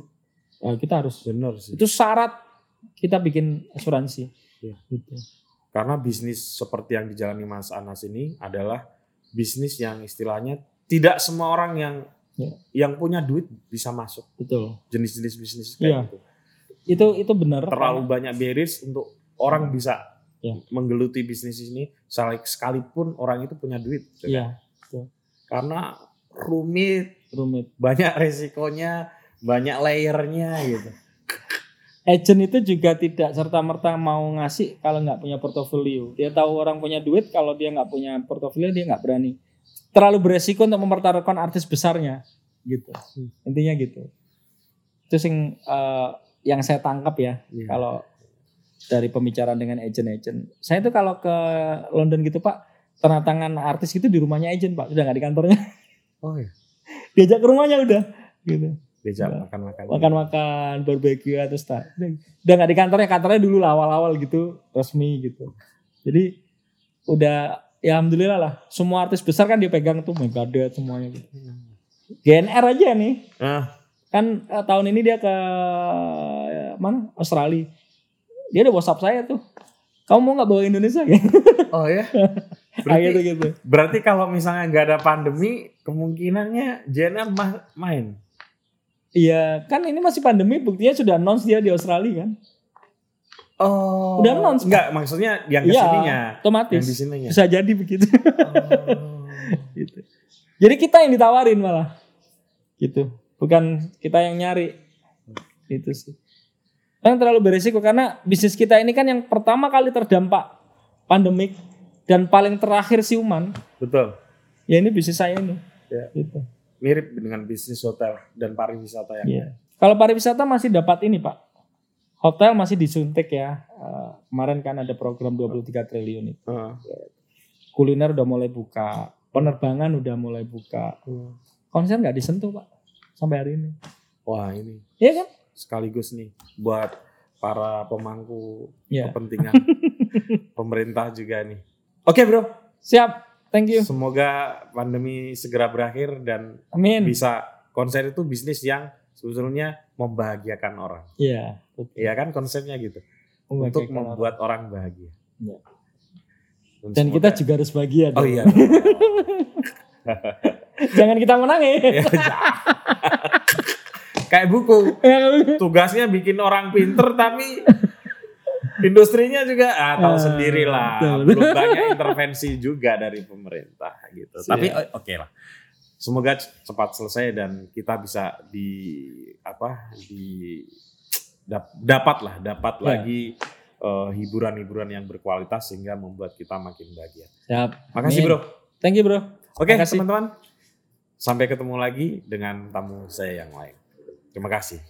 eh, kita harus Benar sih. itu syarat kita bikin asuransi. Iya. Gitu. Karena bisnis seperti yang dijalani Mas Anas ini adalah bisnis yang istilahnya tidak semua orang yang Iya. yang punya duit bisa masuk Betul. jenis-jenis bisnis kayak gitu. Itu itu benar. Terlalu banyak barriers untuk orang bisa Iya. menggeluti bisnis ini sekalipun orang itu punya duit. gitu kan. Iya, Karena rumit, rumit. banyak resikonya, banyak layernya gitu. Agent itu juga tidak serta merta mau ngasih kalau nggak punya portofolio. Dia tahu orang punya duit, kalau dia nggak punya portofolio dia nggak berani. Terlalu beresiko untuk mempertaruhkan artis besarnya, gitu. Intinya gitu. Itu sing eh, yang saya tangkap ya. Iya. Kalau dari pembicaraan dengan agent-agent, saya tuh kalau ke London gitu pak, tangan artis itu di rumahnya agent pak, sudah nggak di kantornya. Oh iya. Diajak ke rumahnya udah, gitu Diajak makan-makan. makan-makan barbeque terus tak udah nggak di kantornya kantornya dulu lah awal-awal gitu resmi gitu jadi udah ya alhamdulillah lah. Semua artis besar kan dia pegang tuh Megadeth semuanya gitu. GNR aja nih. Ah, kan eh, tahun ini dia ke eh, mana? Australia. Dia udah WhatsApp saya tuh. Kamu mau nggak bawa Indonesia? Ya oh ya. Berarti, gitu gitu. berarti kalau misalnya nggak ada pandemi, kemungkinannya Jenna ma- main. iya kan ini masih pandemi buktinya sudah announce dia di Australia kan Oh. Udah announce, Enggak, maksudnya yang Iya, ke sininya. otomatis Yang di sininya. bisa jadi begitu Oh. gitu. Jadi kita yang ditawarin malah. Gitu. Bukan kita yang nyari. Itu sih. Yang terlalu beresiko karena bisnis kita ini kan yang pertama kali terdampak pandemik dan paling terakhir siuman. Betul. Ya ini bisnis saya ini. Ya. Gitu. Mirip dengan bisnis hotel dan pariwisata yang Iya. Kalau pariwisata masih dapat ini, Pak. Hotel masih disuntik ya. Eh, kemarin kan ada program 23 triliun itu. Heeh. Kuliner udah mulai buka, penerbangan udah mulai buka. Konser nggak disentuh, Pak. Sampai hari ini. Wah, ini Iya kan? sekaligus nih buat para pemangku Iya. kepentingan pemerintah juga nih. Oke, Bro. Siap. Thank you. Semoga pandemi segera berakhir dan Amin. bisa konser itu bisnis yang sebetulnya membahagiakan orang. Iya. Iya kan konsepnya gitu. Untuk membuat orang bahagia. Iya. Dan Dan kita juga harus bahagia. Oh dong. iya. Jangan kita menang ya. Ya, jangan. Kayak buku. Tugasnya bikin orang pinter tapi industrinya juga ah, tahu Ah, sendiri lah. betul. Belum banyak intervensi juga dari pemerintah gitu. Siap. Tapi o- oke lah. Semoga cepat selesai dan kita bisa di apa di dap- dapat lah dapat Ya. lagi eh, hiburan-hiburan yang berkualitas sehingga membuat kita makin bahagia. Siap. Makasih Amin. bro. Thank you, Bro. Oke Makasih. teman-teman. Sampai ketemu lagi dengan tamu saya yang lain. Terima kasih.